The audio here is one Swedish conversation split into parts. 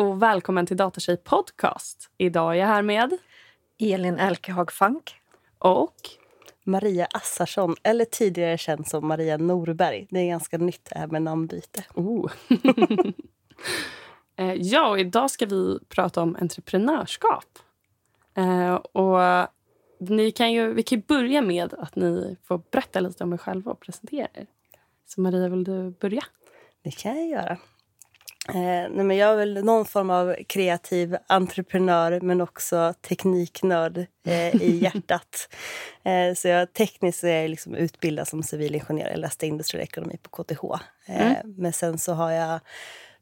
Och välkommen till Datatjej podcast. Idag är jag här med Elin Elkehag Fank och Maria Assarsson, eller tidigare känd som Maria Norberg. Det är ganska nytt det här med namnbyte. Oh. Eh, ja, och idag ska vi prata om entreprenörskap. Eh, och ni kan ju, vi kan ju börja med att ni får berätta lite om er själva och presentera er. Så Maria, vill du börja? Det kan jag göra. Eh, nej men jag är väl någon form av kreativ entreprenör men också tekniknörd eh, i hjärtat. Eh, så jag, tekniskt är jag liksom utbildad som civilingenjör. Jag läste industriell ekonomi på KTH. Eh, mm. Men sen så har jag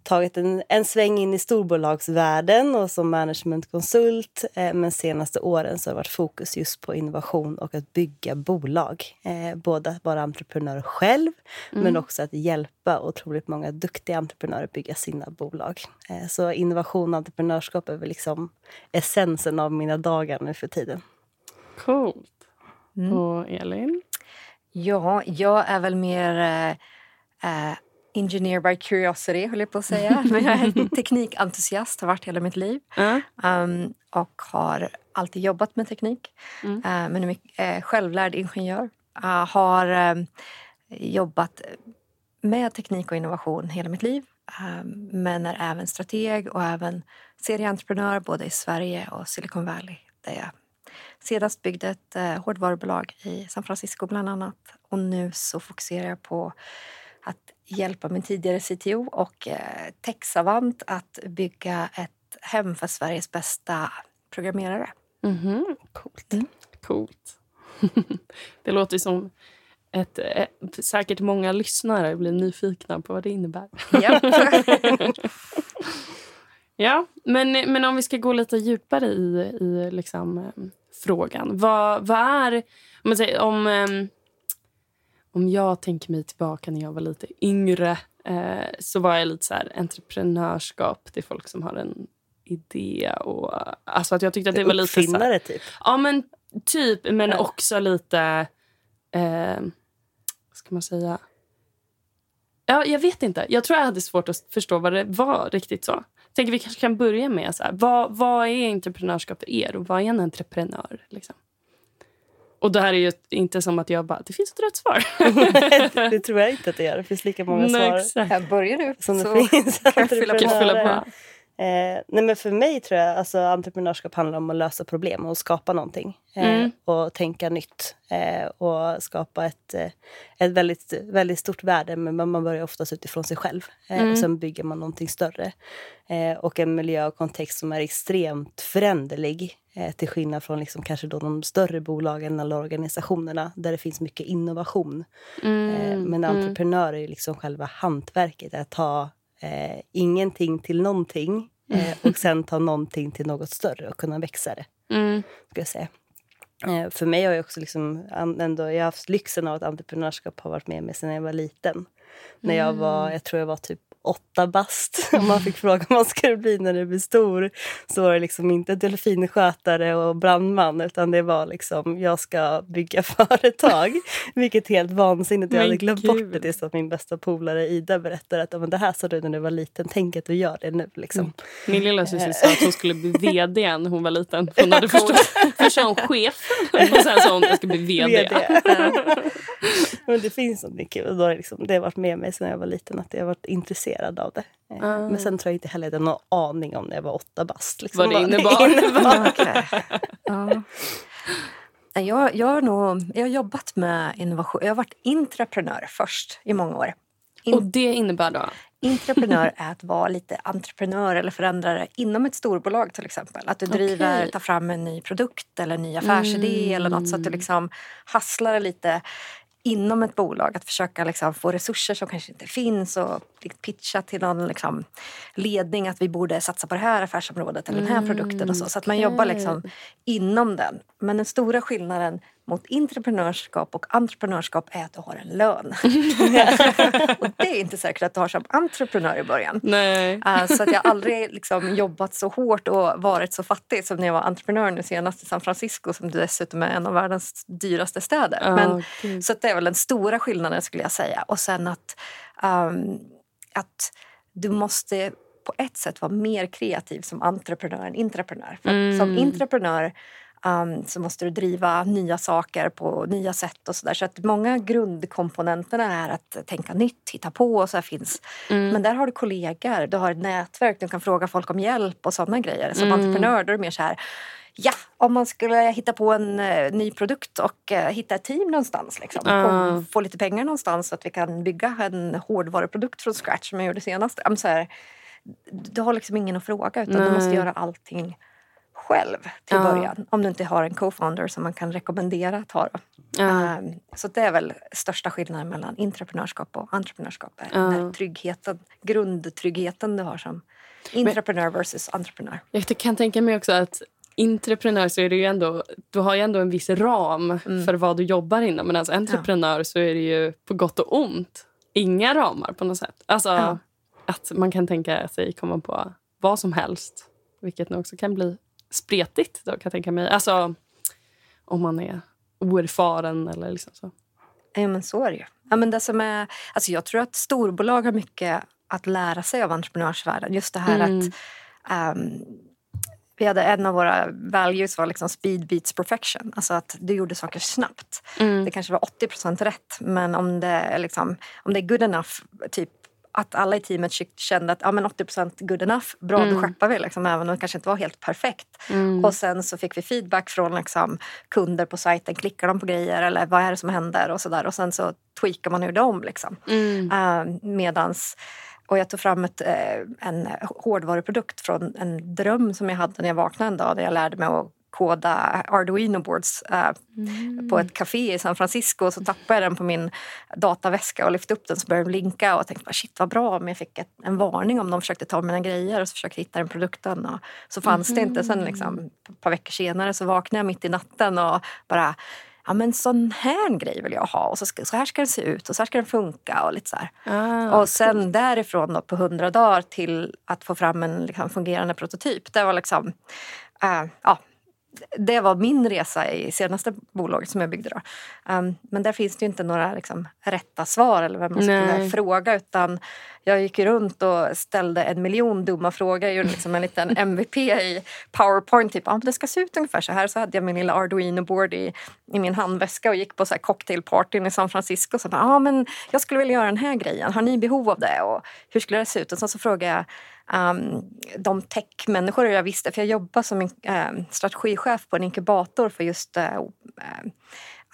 tagit en, en sväng in i storbolagsvärlden och som managementkonsult. Eh, men senaste åren så har det varit fokus just på innovation och att bygga bolag. Eh, både att vara entreprenör själv, mm. men också att hjälpa otroligt många duktiga entreprenörer att bygga sina bolag. Eh, så innovation och entreprenörskap är väl liksom essensen av mina dagar nu för tiden. Coolt. Mm. Och Elin? Ja, jag är väl mer eh, engineer by curiosity, höll jag på att säga. Men jag är teknikentusiast, har varit hela mitt liv. Mm. Um, och har alltid jobbat med teknik. Mm. Uh, men är mycket, uh, självlärd ingenjör. Uh, har uh, jobbat med teknik och innovation hela mitt liv. Um, men är även strateg och även serieentreprenör både i Sverige och Silicon Valley. Där jag senast byggde ett uh, hårdvarubolag i San Francisco bland annat. Och nu så fokuserar jag på att hjälpa min tidigare CTO och eh, Texavant att bygga ett hem för Sveriges bästa programmerare. Mm -hmm. Coolt. Mm. Coolt. det låter som ett, ett, säkert många lyssnare blir nyfikna på vad det innebär. ja, men, men om vi ska gå lite djupare i, i liksom, eh, frågan. Vad, vad är... Om, man säger, om um, om jag tänker mig tillbaka när jag var lite yngre eh, så var jag lite så här entreprenörskap till folk som har en idé. Och, alltså att jag tyckte att det var lite här, typ? Ja, men typ. Men ja. också lite... Eh, vad ska man säga? Ja, jag vet inte. Jag tror jag hade svårt att förstå vad det var riktigt så. Tänker vi kanske kan börja med så här, vad, vad är entreprenörskap för er och vad är en entreprenör? Liksom? Och det här är ju inte som att jag bara, det finns ett rätt svar. det tror jag inte att det gör. Det finns lika många Nej, svar exakt. Här börjar du. som så det finns kan jag fylla på. Eh, nej men för mig tror jag alltså entreprenörskap handlar om att lösa problem och skapa någonting. Eh, mm. Och tänka nytt. Eh, och skapa ett, eh, ett väldigt, väldigt stort värde. Men man börjar oftast utifrån sig själv. Eh, mm. Och sen bygger man någonting större. Eh, och en miljö och kontext som är extremt föränderlig. till skillnad från liksom kanske då de större bolagen eller organisationerna där det finns mycket innovation. Mm. men mm. entreprenörer är liksom själva hantverket. Att ta eh, ingenting till någonting eh, och sen ta någonting till något större och kunna växa det. Mm. Ska jag säga. Eh, för mig har jag också liksom ändå, jag har haft lyxen av att entreprenörskap har varit med mig sedan jag var liten. När jag var, mm. jag tror jag var typ åtta bast. Om man fick fråga vad man skulle bli när du blir stor så var det liksom inte delfinskötare och brandman utan det var liksom jag ska bygga företag. Vilket är helt vansinnigt. Jag hade glömt bort det tills att min bästa polare Ida berättade att men det här sa du när du var liten, tänk att du gör det nu. Liksom. Mm. Min lilla syster sa att hon skulle bli vd när hon var liten. Hon hade förstått. Först sa hon chef och sen sa hon att jag ska bli vd. VD. men det finns något kul. Då liksom, det har varit med mig sedan jag var liten att jag har varit intresserad intresserad av det. Mm. Men sen tror jag inte heller jag hade någon aning om när jag var åtta bast. Liksom, vad det innebar. innebar. okay. ja. jag, jag, har nog, jag har jobbat med innovation. Jag har varit intraprenör först i många år. In Och det innebär då? Intraprenör är att vara lite entreprenör eller förändrare inom ett storbolag till exempel. Att du driver, okay. tar fram en ny produkt eller en ny affärsidé mm. eller något så att du liksom hasslar lite inom ett bolag att försöka liksom få resurser som kanske inte finns och pitcha till någon liksom ledning att vi borde satsa på det här affärsområdet eller den här produkten. och Så, så att man jobbar liksom inom den. Men den stora skillnaden mot entreprenörskap och entreprenörskap är att du har en lön. och det är inte säkert att du har som entreprenör i början. Nej. Uh, så att jag har aldrig liksom jobbat så hårt och varit så fattig som när jag var entreprenör nu senast i San Francisco som dessutom är en av världens dyraste städer. Oh, Men, så det är väl den stora skillnaden skulle jag säga. Och sen att, um, att du måste på ett sätt vara mer kreativ som entreprenör än intraprenör. För mm. Som intraprenör um, så måste du driva nya saker på nya sätt och sådär. Så att många grundkomponenterna är att tänka nytt, hitta på och så här finns. Mm. Men där har du kollegor, du har ett nätverk, du kan fråga folk om hjälp och sådana grejer. Som mm. entreprenör då är det mer så här ja, om man skulle hitta på en uh, ny produkt och uh, hitta ett team någonstans liksom, uh. och få lite pengar någonstans så att vi kan bygga en hårdvaruprodukt från scratch som jag gjorde senast. Så här, du har liksom ingen att fråga utan Nej. du måste göra allting själv till ja. början. Om du inte har en co-founder som man kan rekommendera att ha. Ja. Um, så det är väl största skillnaden mellan intraprenörskap och entreprenörskap. Ja. Den tryggheten, grundtryggheten du har som intraprenör versus entreprenör. Jag kan tänka mig också att intraprenör så är det ju ändå, du har ju ändå en viss ram mm. för vad du jobbar inom. Men alltså entreprenör så är det ju på gott och ont inga ramar på något sätt. Alltså att man kan tänka sig komma på vad som helst. Vilket nog också kan bli spretigt då, kan jag tänka mig. Alltså om man är oerfaren eller liksom så. Ja, men så är det ju. Ja, men det som är, alltså jag tror att storbolag har mycket att lära sig av entreprenörsvärlden. Just det här mm. att um, vi hade en av våra values var liksom speed beats perfection. Alltså att du gjorde saker snabbt. Mm. Det kanske var 80% rätt men om det, liksom, om det är good enough, typ att alla i teamet kände att ja, men 80% good enough, bra mm. då skeppar vi. Liksom, även om det kanske inte var helt perfekt. Mm. Och sen så fick vi feedback från liksom, kunder på sajten. Klickar de på grejer eller vad är det som händer? Och, så där. och sen så tweakar man ur dem. Liksom. Mm. Uh, medans och jag tog fram ett, eh, en hårdvaruprodukt från en dröm som jag hade när jag vaknade en dag där jag lärde mig att koda Arduino boards uh, mm. på ett café i San Francisco. Så tappade jag den på min dataväska och lyfte upp den så började den blinka och tänkte shit vad bra om jag fick ett, en varning om de försökte ta mina grejer och så försökte hitta den produkten. Och så fanns mm. det inte. Sen liksom, ett par veckor senare så vaknade jag mitt i natten och bara ja men sån här grej vill jag ha och så, ska, så här ska den se ut och så här ska den funka och lite så ah, och sen cool. därifrån då på hundra dagar till att få fram en liksom, fungerande prototyp. Det var liksom, uh, ja, det var min resa i senaste bolaget som jag byggde. Då. Um, men där finns det inte några liksom, rätta svar eller vem man skulle fråga. Utan jag gick runt och ställde en miljon dumma frågor. Jag gjorde liksom en liten MVP i Powerpoint. Typ, ah, det ska se ut ungefär så här. Så hade jag min lilla Arduino-board i, i min handväska och gick på så här cocktailpartyn i San Francisco. Så bara, ah, men jag skulle vilja göra den här grejen. Har ni behov av det? Och hur skulle det se ut? Och sen så frågade jag um, de techmänniskor jag visste. För jag jobbar som en, um, strategichef på en inkubator för just uh, uh,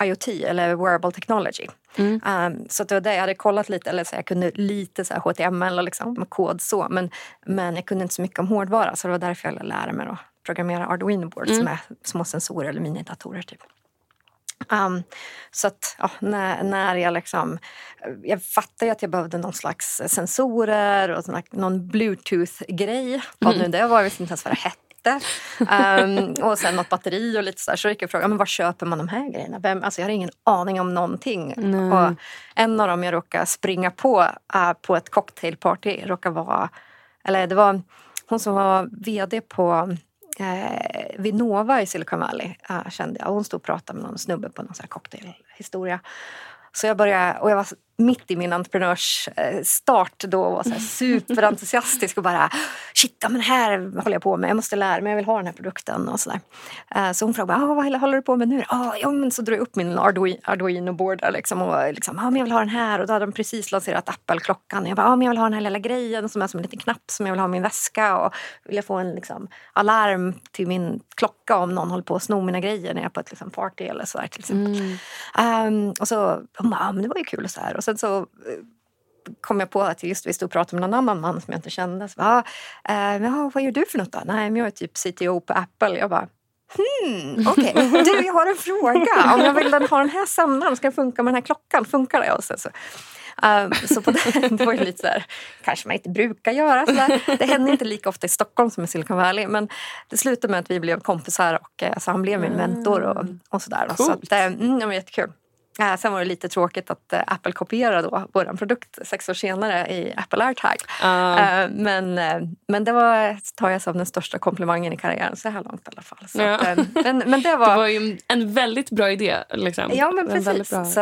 IoT eller wearable technology. Mm. Um, så det var det jag hade kollat lite, eller så jag kunde lite så här HTML och liksom, kod så men, men jag kunde inte så mycket om hårdvara så det var därför jag lärde mig att programmera Arduino boards mm. som är små sensorer eller minidatorer. Typ. Um, så att ja, när, när jag liksom... Jag fattade att jag behövde någon slags sensorer och såna, någon bluetooth-grej. Vad nu det var, jag visste inte ens vad det hette. Um, och sen något batteri och lite så där. Så gick jag och frågade, men var köper man de här grejerna? Vem? Alltså jag har ingen aning om någonting. Nej. Och en av dem jag råkade springa på uh, på ett cocktailparty råkar vara... Eller det var hon som var vd på eh, Vinnova i Silicon Valley eh, kände jag. Hon stod och pratade med någon snubbe på någon cocktailhistoria. Så jag började, och jag var mitt i min entreprenörsstart då och var så superentusiastisk och bara shit, men här håller jag på med, jag måste lära mig, jag vill ha den här produkten och sådär. Eh, så hon frågade, ah, vad håller du på med nu? Ah, ja, men så drog jag upp min Arduino-board liksom, och liksom, ah, men jag vill ha den här och då hade de precis lanserat Apple-klockan. Jag bara, ah, men jag vill ha den här lilla grejen som är som en liten knapp som jag vill ha i min väska och vill jag få en liksom, alarm till min klocka om någon håller på att sno mina grejer när jag är på ett liksom, party eller sådär till exempel. Mm. Um, och så, hon bara, ah, men det var ju kul och så här. Och sen så eh, kom jag på att just vi stod och pratade med någon annan man som jag inte kände. Så bara, ah, eh, vad gör du för något då? Nej, men jag är typ CTO på Apple. Jag bara, Hmm, Okej, okay. du jag har en fråga. Om jag vill ha den här sändaren, ska det funka med den här klockan? Funkar det? Och så, så. Um, så på den, det var ju lite så här, kanske man inte brukar göra. Så där. Det händer inte lika ofta i Stockholm som i Silicon Valley. Men det slutade med att vi blev kompisar och alltså, han blev min mentor och, och sådär. Så att, mm, det var jättekul. Äh, sen var det lite tråkigt att äh, Apple kopierade då vår produkt sex år senare i Apple AirTag. Uh. Äh, men, men det var, tar jag som den största komplimangen i karriären så här långt i alla fall. Så ja. att, men, men det, var, det var ju en väldigt bra idé. Liksom. Ja, men precis. Så, att, så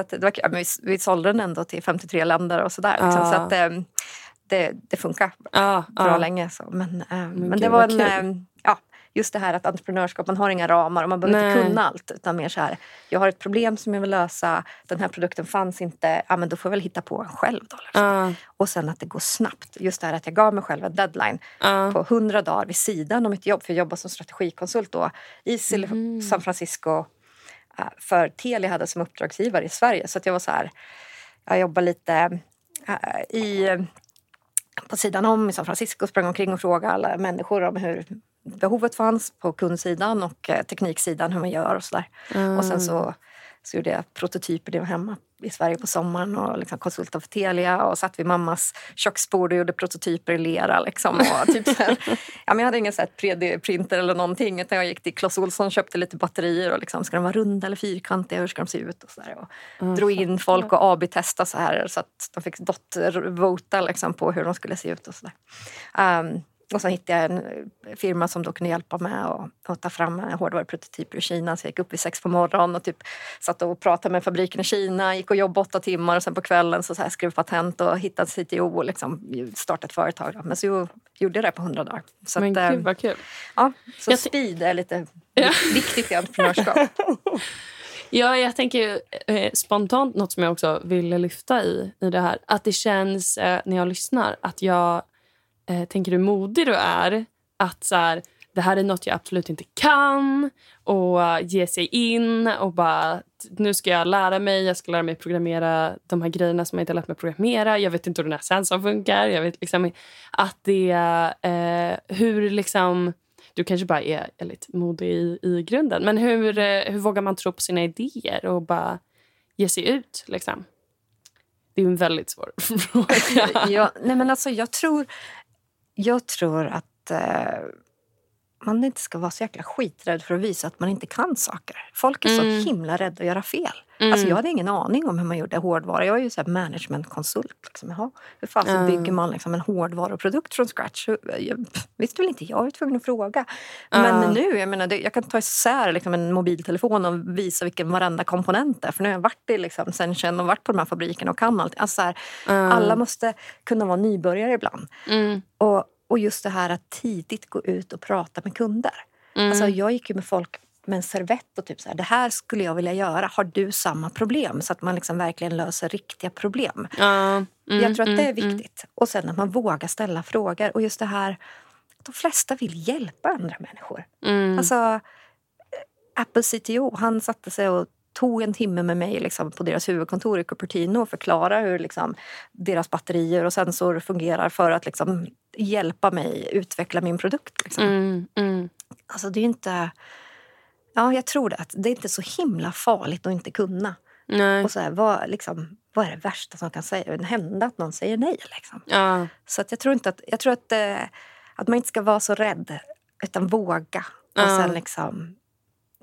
att, det var, vi, vi sålde den ändå till 53 länder och sådär. Liksom. Uh. Så att, det, det funkar ah, bra ah. länge. Så. Men, men, men det var en, ja, just det här att entreprenörskap, man har inga ramar och man behöver Nej. inte kunna allt. Utan mer så här, jag har ett problem som jag vill lösa, den här produkten fanns inte, ja men då får jag väl hitta på en själv. Då, liksom. uh. Och sen att det går snabbt. Just det här att jag gav mig själv en deadline uh. på 100 dagar vid sidan av mitt jobb. För jag jobbade som strategikonsult då i mm. San Francisco för Telia hade som uppdragsgivare i Sverige. Så att jag var så här, jag jobbade lite i på sidan om i San Francisco sprang omkring och frågade alla människor om hur behovet fanns på kundsidan och eh, tekniksidan hur man gör och sådär. Mm. Och sen så, så gjorde jag prototyper hemma i Sverige på sommaren och liksom konsultade för Telia och satt vid mammas köksbord och gjorde prototyper i lera. Liksom. Och typ så här, ja, men jag hade ingen 3D-printer eller någonting utan jag gick till Clas Ohlson och köpte lite batterier och liksom, ska de vara runda eller fyrkantiga, hur ska de se ut? Och, så där, och mm. drog in folk och AB-testa så här så att de fick dotter-vota liksom, på hur de skulle se ut och så um, och sen hittade jag en eh, firma som då kunde hjälpa mig att, att ta fram hårdvaruprototyper i Kina. Så jag gick upp vid sex på morgonen och typ satt och pratade med fabriken i Kina. Gick och jobbade åtta timmar och sen på kvällen så, så här skrev patent och hittade CTO och liksom startade ett företag. Men så gjorde jag det på hundra dagar. Så Men att, gud eh, vad kul. Ja, så jag speed är lite ja. viktigt i entreprenörskap. Ja, jag tänker eh, spontant något som jag också ville lyfta i, i det här. Att det känns eh, när jag lyssnar att jag eh, tänker hur modig du är. Att så här, det här är nåt jag absolut inte kan och eh, ge sig in och bara nu ska jag lära mig, jag ska lära mig programmera de här grejerna som jag inte lärt mig programmera. Jag vet inte hur den här sensorn funkar. Jag vet liksom att det eh, hur liksom du kanske bara är, är lite modig i, i grunden. Men hur, eh, hur vågar man tro på sina idéer och bara ge sig ut? Liksom? Det är en väldigt svår fråga. ja, nej men alltså, jag tror jag tror att eh, man inte ska vara så jäkla skiträdd för att visa att man inte kan saker. Folk är mm. så himla rädda att göra fel. Mm. Alltså jag hade ingen aning om hur man gjorde hårdvara. Jag är ju så managementkonsult. Liksom. Jaha, hur fan mm. bygger man liksom en hårdvaruprodukt från scratch? Jag, visste väl inte jag, jag var tvungen att fråga. Men nu, jag menar, jag kan ta isär liksom, en mobiltelefon och visa vilken varenda komponent är. För nu har jag varit i liksom, sen och varit på de här fabrikerna och kan allt. Alltså, här, Alla måste kunna vara nybörjare ibland. Mm. Och, och just det här att tidigt gå ut och prata med kunder. Mm. Alltså, jag gick ju med folk med en servett och typ så här, det här skulle jag vilja göra. Har du samma problem? Så att man liksom verkligen löser riktiga problem. Mm, jag tror att det är mm, mm. viktigt. Och sen att man vågar ställa frågor. Och just det här, de flesta vill hjälpa andra människor. Mm. Alltså, Apple CTO, han satte sig och tog en timme med mig liksom, på deras huvudkontor i Cupertino och förklara hur liksom, deras batterier och sensorer fungerar för att liksom, hjälpa mig utveckla min produkt. Liksom. Mm, mm. Alltså det är inte... Ja, jag tror det. Att det är inte så himla farligt att inte kunna. Nej. Och så här, vad, liksom, vad är det värsta som kan säga, hända att någon säger nej? Liksom. Ja. Så att jag tror inte att, jag tror att, eh, att man inte ska vara så rädd, utan våga. Och ja. sen liksom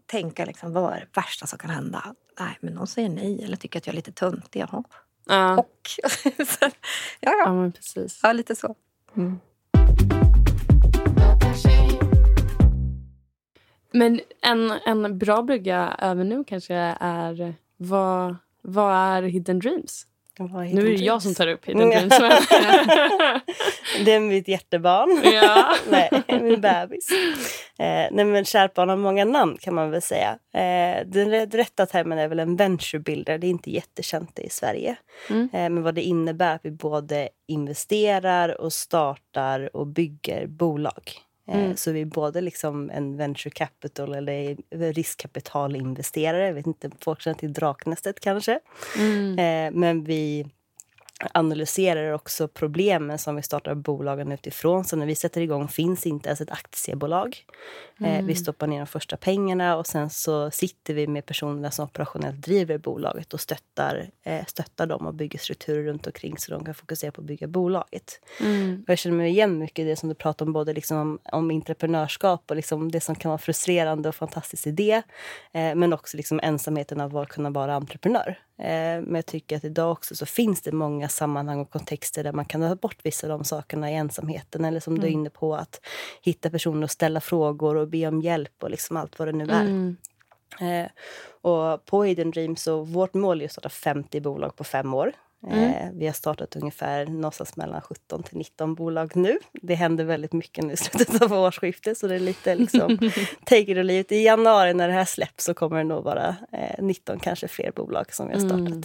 tänka liksom, vad är det värsta som kan hända? Nej, men någon säger nej eller tycker att jag är lite töntig. Jaha. Ja. Och. ja, ja. ja men precis. Ja, lite så. Mm. Men en, en bra brygga även nu kanske är vad, vad är Hidden Dreams? Nu är det jag som tar upp Hidden Dreams. det är mitt hjärtebarn. Ja. nej, min bebis. Eh, nej, men barn har många namn kan man väl säga. Eh, den rätta termen är väl en venture builder. Det är inte jättekänt i Sverige. Mm. Eh, men vad det innebär att vi både investerar och startar och bygger bolag. Eh, mm. Så vi är både liksom en venture capital eller riskkapitalinvesterare. Jag vet inte, folk känner till Draknästet kanske. Mm. Eh, men vi analyserar också problemen som vi startar bolagen utifrån. Så när vi sätter igång finns inte ens ett aktiebolag. Eh, mm. vi stoppar ner de första pengarna och sen så sitter vi med personerna som operationellt driver bolaget och stöttar, eh, stöttar dem och bygger strukturer runt omkring så de kan fokusera på att bygga bolaget. Mm. jag känner mig igen mycket i det som du pratar om, både liksom om, om entreprenörskap och liksom det som kan vara frustrerande och fantastisk idé. Eh, men också liksom ensamheten av att kunna vara entreprenör. Eh, men jag tycker att idag också så finns det många sammanhang och kontexter där man kan ta bort vissa av de sakerna i ensamheten. Eller som mm. du är mm. inne på, att hitta personer och ställa frågor och be om hjälp och liksom allt vad det nu är. Mm. Eh, och på Hidden Dreams så vårt mål är att starta 50 bolag på fem år. Mm. Eh, vi har startat ungefär någonstans mellan 17 till 19 bolag nu. Det händer väldigt mycket nu i slutet av årsskiftet så det är lite liksom take it or leave. I januari när det här släpps så kommer det nog vara eh, 19, kanske fler bolag som vi har startat. Mm.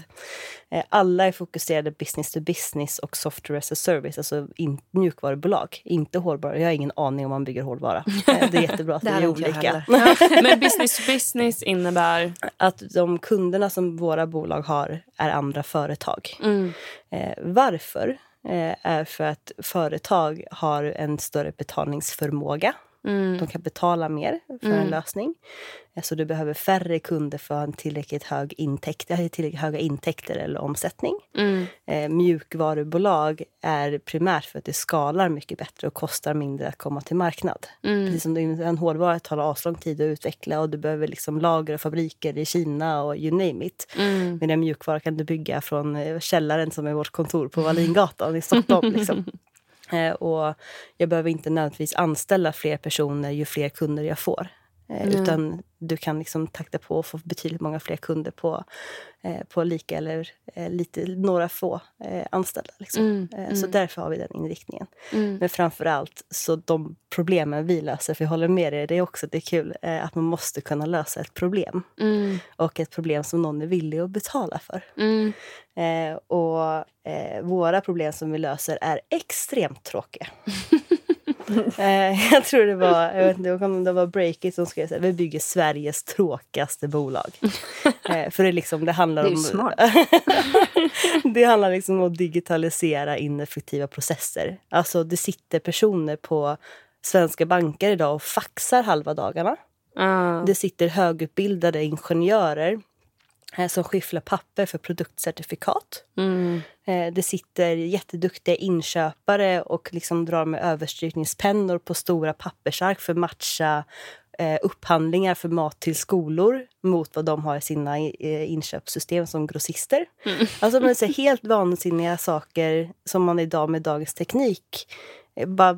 Eh, alla är fokuserade business to business och software as a service, alltså in, mjukvarubolag, inte hårdvara. Jag har ingen aning om man bygger hårdvara. Eh, det är jättebra att det är olika. Men business to business innebär? Att de kunderna som våra bolag har är andra företag. Mm. Eh, varför? Eh, är för att företag har en större betalningsförmåga. Mm. De kan betala mer för mm. en lösning. Så du behöver färre kunder för en tillräckligt hög intäkt, tillräckligt höga intäkter eller omsättning. Mm. Eh, mjukvarubolag är primärt för att det skalar mycket bättre och kostar mindre att komma till marknad. Mm. Precis som en hårdvara tar aslång tid att utveckla och du behöver liksom lager och fabriker i Kina och you name it. Mm. En mjukvara kan du bygga från eh, källaren som är vårt kontor på Wallingatan i Stockholm. Liksom. Eh, och jag behöver inte nödvändigtvis anställa fler personer ju fler kunder jag får. Mm. Utan du kan liksom takta på och få betydligt många fler kunder på, eh, på lika eller eh, lite, några få eh, anställda. Liksom. Mm, mm. Så därför har vi den inriktningen. Mm. Men framför allt så de problemen vi löser, för jag håller med dig, det är också det är kul eh, att man måste kunna lösa ett problem. Mm. Och ett problem som någon är villig att betala för. Mm. Eh, och våra problem som vi löser är extremt tråkiga. Eh, jag tror det var, jag vet inte det var Breakit som skrev att vi bygger Sveriges tråkigaste bolag. Eh, för det, liksom, det handlar det är om... smart. det handlar liksom om att digitalisera ineffektiva processer. Alltså det sitter personer på svenska banker idag och faxar halva dagarna. Uh. Det sitter högutbildade ingenjörer som skifflar papper för produktcertifikat. Mm. Eh, det sitter jätteduktiga inköpare och liksom drar med överstrykningspennor på stora pappersark för att matcha eh, upphandlingar för mat till skolor mot vad de har i sina inköpssystem som grossister. Mm. Alltså man säger helt vansinniga saker som man idag med dagens teknik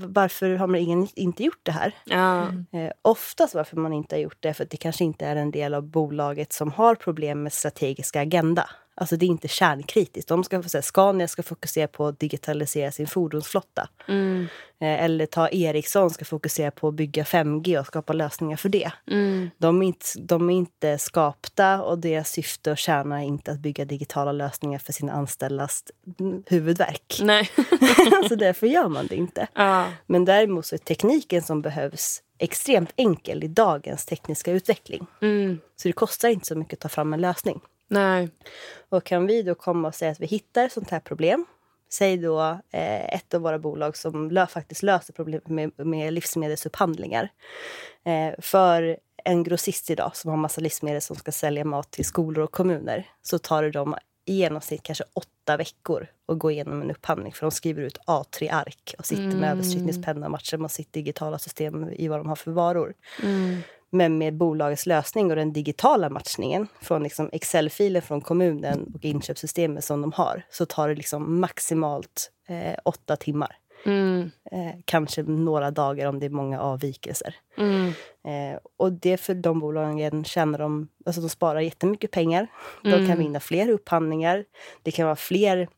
varför har man ingen, inte gjort det här? Ja. Eh, oftast varför man inte har gjort det är för att det kanske inte är en del av bolaget som har problem med strategiska agenda. Alltså det är inte kärnkritiskt. De ska, så här, Scania ska fokusera på att digitalisera sin fordonsflotta. Mm. Eh, eller ta Ericsson ska fokusera på att bygga 5G och skapa lösningar för det. Mm. De, är inte, de är inte skapta och deras syfte och kärna är inte att bygga digitala lösningar för sina anställdas huvudverk. Nej. så därför gör man det inte. Ja. Men däremot så är tekniken som behövs extremt enkel i dagens tekniska utveckling. Mm. Så det kostar inte så mycket att ta fram en lösning. Nej. Och kan vi då komma och säga att vi hittar ett sånt här problem Säg då eh, ett av våra bolag som lö faktiskt löser problemet med, med livsmedelsupphandlingar. Eh, för en grossist idag som har massa livsmedel som ska sälja mat till skolor och kommuner så tar det dem i genomsnitt kanske åtta veckor att gå igenom en upphandling. För de skriver ut A3-ark och sitter mm. med överstrykningspenna och matchar mot sitt digitala system i vad de har för varor. Mm. Men med bolagets lösning och den digitala matchningen från liksom Excel-filer från kommunen och inköpssystemet som de har så tar det liksom maximalt eh, åtta timmar. Mm. Eh, kanske några dagar om det är många avvikelser. Mm. Eh, och det för de bolagen tjänar de, alltså de sparar jättemycket pengar. De mm. kan vinna fler upphandlingar. Det kan vara fler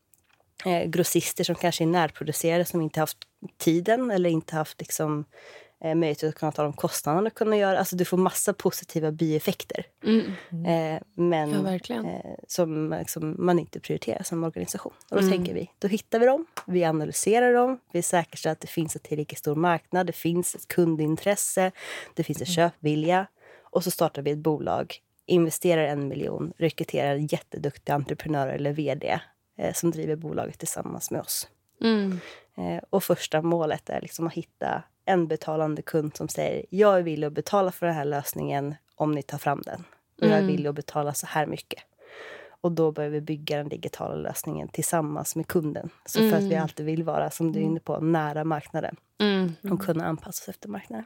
eh, grossister som kanske är närproducerade som inte haft tiden eller inte haft liksom, eh, möjlighet att kunna ta de kostnaderna och kunna göra. Alltså du får massa positiva bieffekter. Mm. Eh, men ja, eh, som liksom, man inte prioriterar som organisation. Och då mm. tänker vi, då hittar vi dem, vi analyserar dem, vi säkerställer att det finns en tillräckligt stor marknad, det finns ett kundintresse, det finns en mm. köpvilja. Och så startar vi ett bolag, investerar en miljon, rekryterar en jätteduktig entreprenör eller vd eh, som driver bolaget tillsammans med oss. Mm. Eh, och första målet är liksom att hitta en betalande kund som säger jag är villig att betala för den här lösningen om ni tar fram den. Och jag är mm. villig att betala så här mycket. Och då börjar vi bygga den digitala lösningen tillsammans med kunden. Så för att vi mm. alltid vill vara, som du är inne på, nära marknaden. Mm. Och kunna anpassa oss efter marknaden.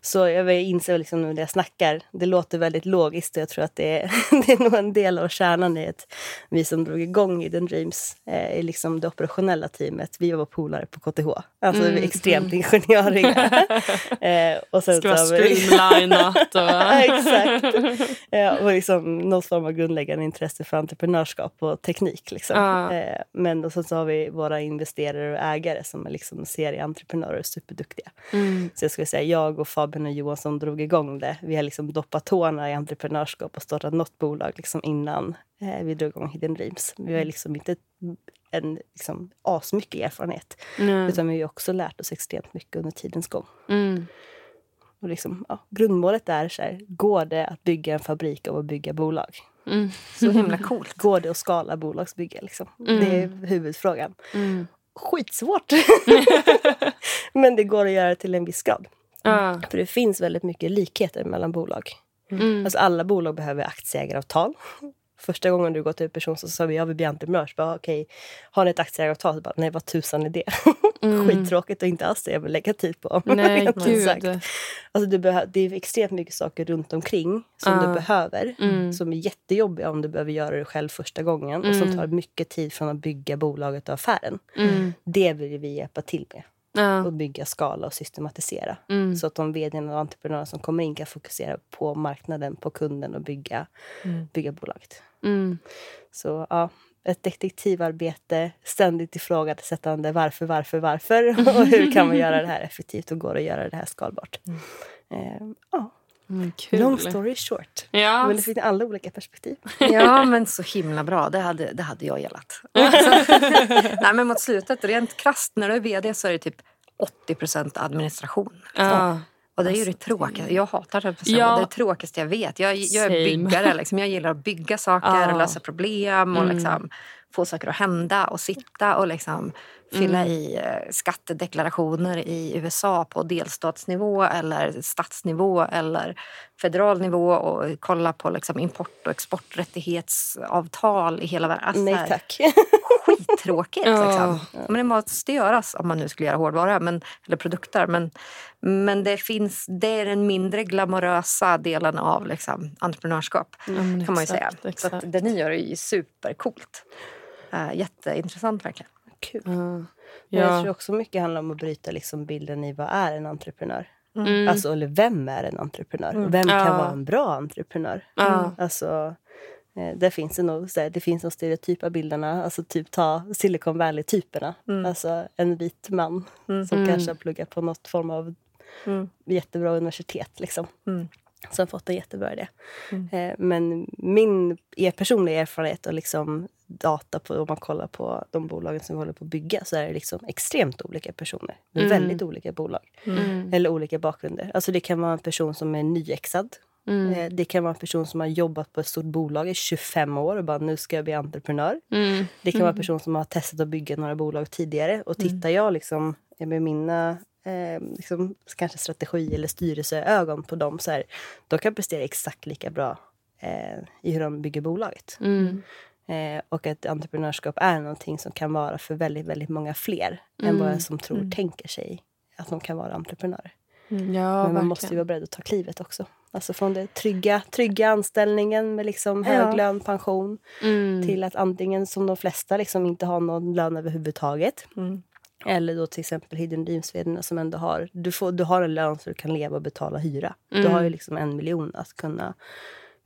Så jag inser liksom nu när jag snackar, det låter väldigt logiskt och jag tror att det är, det är nog en del av kärnan i att vi som drog igång Hidden Dreams eh, är liksom det operationella teamet. Vi var polare på KTH. Alltså mm, vi är extremt mm. ingenjöriga. eh, och sen Ska vara streamlinat. Och... Exakt. Eh, och liksom någon form av grundläggande intresse för entreprenörskap och teknik. Liksom. Ah. Eh, men och sen så har vi våra investerare och ägare som är liksom serieentreprenörer och superduktiga. Mm. Så jag skulle säga jag och Fabian och Johan som drog igång det. Vi har liksom doppat tårna i entreprenörskap och startat något bolag liksom innan eh, vi drog igång Hidden Dreams. Vi har liksom inte en liksom, asmycket erfarenhet. Mm. Utan vi har också lärt oss extremt mycket under tidens gång. Mm. Och liksom, ja, grundmålet är så här, går det att bygga en fabrik av att bygga bolag? Mm. Så himla coolt. Går det att skala bolagsbygge? Liksom? Mm. Det är huvudfrågan. Mm. Skitsvårt! Men det går att göra till en viss grad. Mm. För det finns väldigt mycket likheter mellan bolag. Mm. Alltså alla bolag behöver aktieägaravtal. Första gången du går till en person så sa vi jag vill bli entreprenör. Bara, okay, har ni ett aktieägaravtal? Bara, Nej, vad tusan är det? Mm. Skittråkigt och inte alls det jag vill lägga tid på. Nej, gud. Alltså, du det är extremt mycket saker runt omkring som uh. du behöver. Mm. Som är jättejobbiga om du behöver göra det själv första gången. Och som mm. tar mycket tid från att bygga bolaget och affären. Mm. Det vill vi hjälpa till med. Ja. Och bygga skala och systematisera. Mm. Så att de vd och entreprenörer som kommer in kan fokusera på marknaden, på kunden och bygga, mm. bygga bolaget. Mm. Så ja, ett detektivarbete, ständigt ifrågasättande varför, varför, varför och hur kan man göra det här effektivt och går att göra det här skalbart. Eh, ja. Mm, Long story short. Ja. Men det finns alla olika perspektiv. Ja, men så himla bra. Det hade, det hade jag gillat. Nej, men mot slutet, rent krasst, när du är vd så är det typ 80% administration. Ja. Och det är ju det tråkiga. Jag hatar det. Ja. Det är det tråkigaste jag vet. Jag, jag är byggare. Liksom. Jag gillar att bygga saker ja. och lösa problem och mm. liksom, få saker att hända och sitta och liksom fylla mm. i eh, skattedeklarationer i USA på delstatsnivå eller statsnivå eller federal nivå och kolla på liksom import och exporträttighetsavtal i hela världen. Alltså, Nej tack. Skittråkigt. Liksom. Men det måste göras om man nu skulle göra hårdvara men, eller produkter. Men, men det, finns, det är den mindre glamorösa delen av liksom, entreprenörskap. Mm, kan man ju exakt, säga. Exakt. Så det ni gör är ju supercoolt. Uh, jätteintressant verkligen kul. Mm. Ja. Jag tror också mycket handlar om att bryta liksom bilden i vad är en entreprenör. Mm. Alltså, eller vem är en entreprenör? Mm. Vem kan ja. vara en bra entreprenör? Mm. Alltså, eh, där finns det nog så det finns de stereotypa bilderna. Alltså typ ta Silicon Valley-typerna. Mm. Alltså en vit man mm. som mm. kanske har pluggat på något form av mm. jättebra universitet. Liksom. Som fått en jättebra idé. Mm. Eh, men min personliga erfarenhet och liksom data på, om man kollar på de bolagen som vi håller på att bygga, så är det liksom extremt olika personer. Mm. väldigt olika bolag. Mm. Eller olika bakgrunder. Alltså det kan vara en person som är nyexad. Mm. Eh, det kan vara en person som har jobbat på ett stort bolag i 25 år och bara nu ska jag bli entreprenör. Mm. Det kan vara en mm. person som har testat att bygga några bolag tidigare. Och mm. tittar jag liksom med mina eh, liksom, kanske strategi eller styrelseögon på dem, så här, de kan prestera exakt lika bra eh, i hur de bygger bolaget. Mm. Eh, och att entreprenörskap är någonting som kan vara för väldigt, väldigt många fler mm. än vad jag som tror mm. tänker sig att de kan vara entreprenörer. Mm, ja, Men man verkligen. måste ju vara beredd att ta klivet också. Alltså från det trygga, trygga anställningen med liksom hög ja. lön, pension mm. till att antingen som de flesta liksom inte har någon lön överhuvudtaget mm. Eller då till exempel Hidden dreams som ändå har... Du, får, du har en lön så du kan leva och betala hyra. Du har ju mm. liksom en miljon att kunna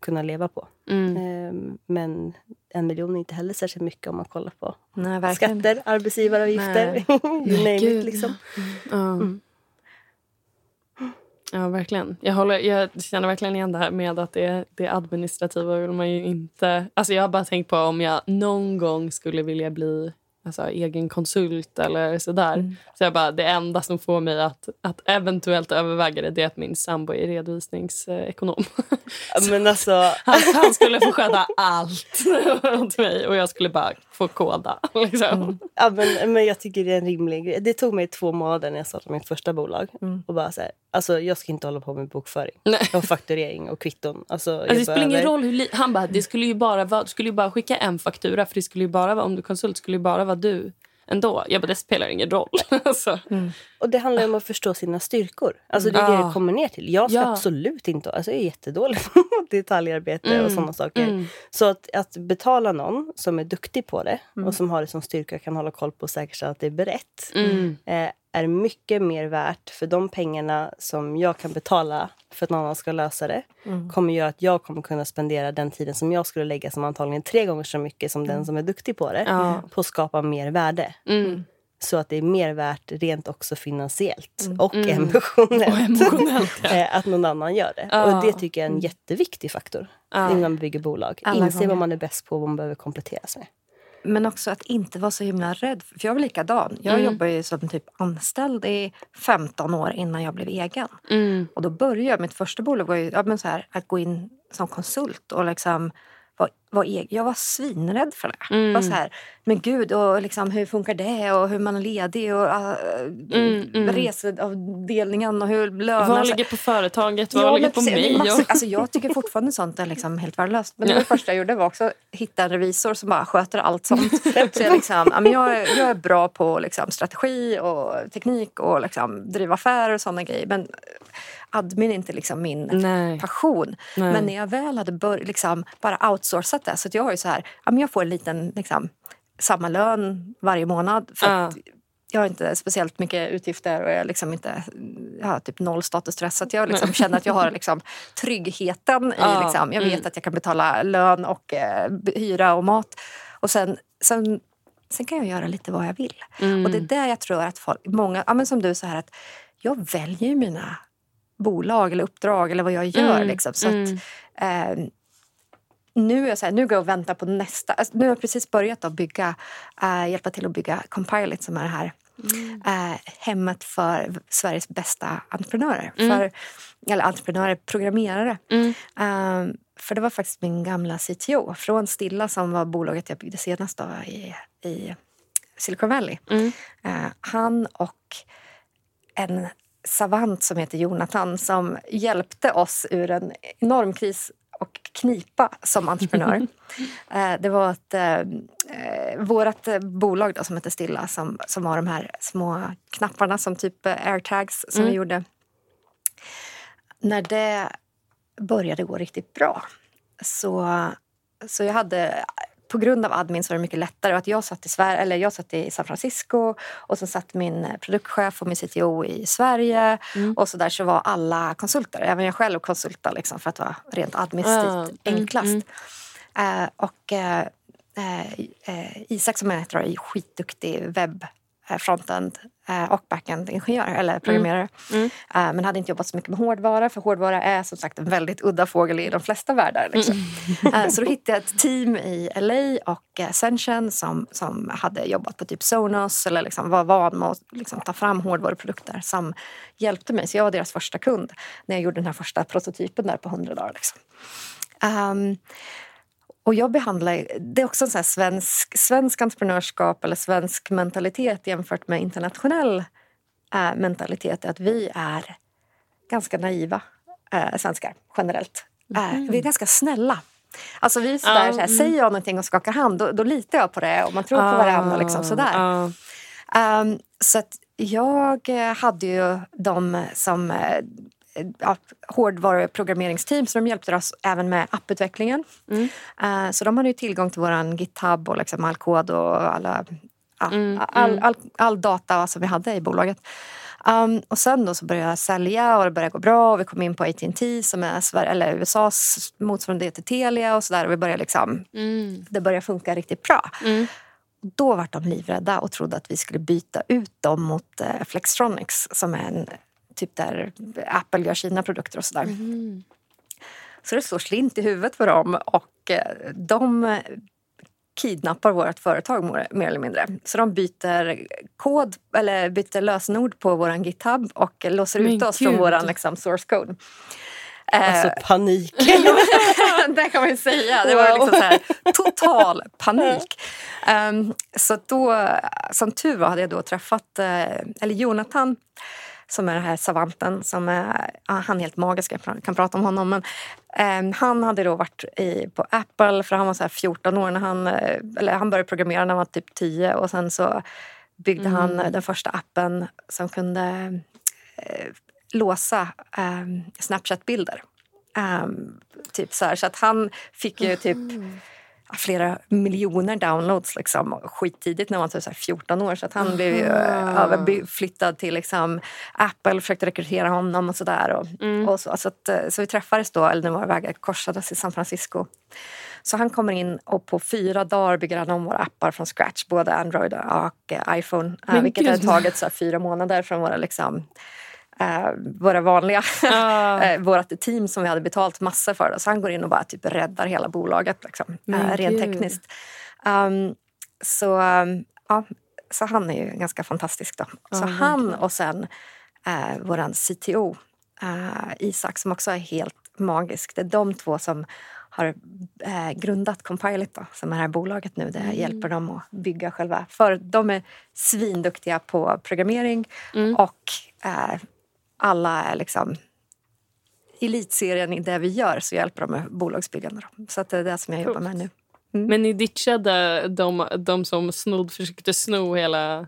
kunna leva på. Mm. Ehm, men en miljon är inte heller särskilt mycket om man kollar på Nej, skatter, arbetsgivaravgifter. you name it. Liksom. Mm. Mm. Ja, verkligen. Jag, håller, jag känner verkligen igen det här med att det, det administrativa vill man ju inte... Alltså jag har bara tänkt på om jag någon gång skulle vilja bli alltså, egen konsult eller sådär. Mm. Så jag bara, det enda som får mig att, att eventuellt överväga det, det är att min sambo är redovisningsekonom. Men alltså... han, han skulle få sköta allt åt mig och jag skulle bara få koda. Liksom. Mm. Ja, men, men jag tycker det är en rimlig grej. Det tog mig två månader när jag startade mitt första bolag. Mm. Och bara så här, alltså, jag ska inte hålla på med bokföring Nej. och fakturering och kvitton. Alltså, alltså, det spelar ingen roll hur Han bara, det skulle ju bara vara, du skulle ju bara skicka en faktura för det skulle ju bara vara, om du konsult skulle ju bara vara du. ändå. Jag bara, det spelar ingen roll. alltså. mm. Och det handlar om att förstå sina styrkor. Alltså det är det det kommer ner till. Jag ska ja. absolut inte... Alltså jag är jättedålig på detaljarbete mm. och sådana saker. Mm. Så att, att betala någon som är duktig på det och mm. som har det som styrka kan hålla koll på och säkerställa att det är berett mm. eh, är mycket mer värt för de pengarna som jag kan betala för att någon annan ska lösa det mm. kommer göra att jag kommer kunna spendera den tiden som jag skulle lägga som antagligen tre gånger så mycket som mm. den som är duktig på det ja. på att skapa mer värde. Mm. Så att det är mer värt rent också finansiellt mm. och mm. emotionellt, och emotionellt ja. Eh, att någon annan gör det. Ja. Och det tycker jag är en jätteviktig faktor ja. innan man bygger bolag. Alla Inse vad man är bäst på och vad man behöver kompletteras med. Men också att inte vara så himla rädd. För jag var likadan. Jag mm. jobbade ju som typ anställd i 15 år innan jag blev egen. Mm. Och då började jag, mitt första bolag var ju, ja, men så här, att gå in som konsult och liksom var, var egen. Jag var svinrädd för det. Mm. Var så här, men gud, och liksom, hur funkar det? Och hur man är ledig? Och uh, mm, mm. reseavdelningen och hur lönar Vad ligger på företaget? Vad ja, ligger på mig? Massa, alltså, jag tycker fortfarande sånt är liksom helt värdelöst. Men det, det första jag gjorde var också att hitta en revisor som bara sköter allt sånt. så jag, liksom, jag, är, jag är bra på liksom, strategi och teknik och liksom, driva affärer och sådana grejer. Men admin är inte liksom min Nej. passion. Nej. Men när jag väl hade bör, liksom, bara outsourcat det. Så jag har ju så här, jag får en liten liksom, samma lön varje månad. För uh. jag har inte speciellt mycket utgifter och jag, liksom inte, jag har typ noll statusstress. Så jag liksom känner att jag har liksom tryggheten. i uh. liksom, Jag vet mm. att jag kan betala lön och eh, hyra och mat. Och sen, sen, sen kan jag göra lite vad jag vill. Mm. Och det är där jag tror att folk, många, ja, men som du, så här att jag väljer mina bolag eller uppdrag eller vad jag gör. Mm. Liksom. Så mm. att, eh, nu, är jag så här, nu går jag och väntar på nästa. Alltså, nu har jag precis börjat att bygga, äh, hjälpa till att bygga Compilot som är det här mm. äh, hemmet för Sveriges bästa entreprenörer. Mm. För, eller entreprenörer, programmerare. Äh, för det var faktiskt min gamla CTO från Stilla som var bolaget jag byggde senast då, i, i Silicon Valley. Mm. han och en savant som heter Jonathan som hjälpte oss ur en enorm kris och knipa som entreprenör. Eh, det var ett, eh, eh vårt bolag då, som heter Stilla som, som har de här små knapparna som typ airtags som mm. vi gjorde. När det började gå riktigt bra så, så jag hade på grund av admin så var det mycket lättare. Och att jag, satt i Sverige, eller jag satt i San Francisco och så satt min produktchef och min CTO i Sverige. Mm. Och så där så var alla konsulter. Även jag själv konsultade liksom för att vara rent administrativt mm. enklast. Mm. Uh, och uh, uh, Isak som jag heter är skitduktig webb Eh, frontend eh, och backend-ingenjör eller mm. programmerare. Mm. Mm. Men hade inte jobbat så mycket med hårdvara för hårdvara är som sagt en väldigt udda fågel i de flesta världar. Liksom. Mm. Så då hittade jag ett team i LA och Ascension som, som hade jobbat på typ Sonos eller liksom var van med att liksom ta fram hårdvaruprodukter som hjälpte mig. Så jag var deras första kund när jag gjorde den här första prototypen där på 100 dagar. Liksom. Um, och jag behandlar, det är också en sån svensk, svensk entreprenörskap eller svensk mentalitet jämfört med internationell äh, mentalitet. Att vi är ganska naiva äh, svenskar generellt. Mm. Äh, vi är ganska snälla. Alltså vi är sådär, mm. såhär, säger jag någonting och skakar hand då, då litar jag på det och man tror på varandra. Liksom, sådär. Um, så jag hade ju de som ja, hårdvaruprogrammeringsteam så de hjälpte oss även med apputvecklingen. Mm. Uh, så de hade ju tillgång till vår GitHub och liksom all kod och alla, ja, mm, all, mm. all, all, data som vi hade i bolaget. Um, och sen då så började jag sälja och det började gå bra. Och vi kom in på AT&T som är Sverige, eller USAs motsvarighet till Telia och sådär. Och vi började liksom, mm. det började funka riktigt bra. Mm. Då var de livrädda och trodde att vi skulle byta ut dem mot uh, Flextronics som är en typ där Apple gör sina produkter och sådär. Mm. Så det slår slint i huvudet för dem och eh, de kidnappar vårt företag mer eller mindre. Så de byter kod eller byter lösenord på vår GitHub och låser ut oss Gud. från vår liksom, source code. Alltså eh, panik. det kan man ju säga. Det var liksom så här, total panik. Um, så då, som tur var hade jag då träffat, uh, eller Jonathan som är den här savanten. Som är, han är helt magisk, jag kan prata om honom. Men Um, han hade då varit i, på Apple för han var så 14 år när han, eh, eller han började programmera när han var typ 10 och sen så byggde mm. han den första appen som kunde eh, låsa eh, Snapchat-bilder. Um, typ så, här, så att han fick ju typ mm flera miljoner downloads liksom, skittidigt när man var typ 14 år. Så att han blev ju överflyttad till liksom, Apple försökte rekrytera honom och sådär. Och, mm. och så, så, att, eh, så vi träffades då, eller när våra vägar korsades i San Francisco. Så han kommer in och på fyra dagar bygger han om våra appar från scratch. Både Android och eh, iPhone. Men vilket har tagit så fyra månader från våra liksom, eh, våra vanliga, ah. eh, vårt team som vi hade betalt massor för. Så han går in och bara typ räddar hela bolaget liksom, eh, rent tekniskt. Um, så, um, ja, så han är ju ganska fantastisk. Då. Ah, så han och sen eh, vår CTO eh, Isak som också är helt magisk. Det är de två som har eh, grundat Compilot då, som är det här bolaget nu. Det mm. hjälper dem att bygga själva. För de är svinduktiga på programmering mm. och eh, alla är liksom elitserien i det vi gör så hjälper de med bolagsbyggande. Så att det är det som jag jobbar med nu. Mm. Men ni ditchade de, de som snod, försökte sno hela...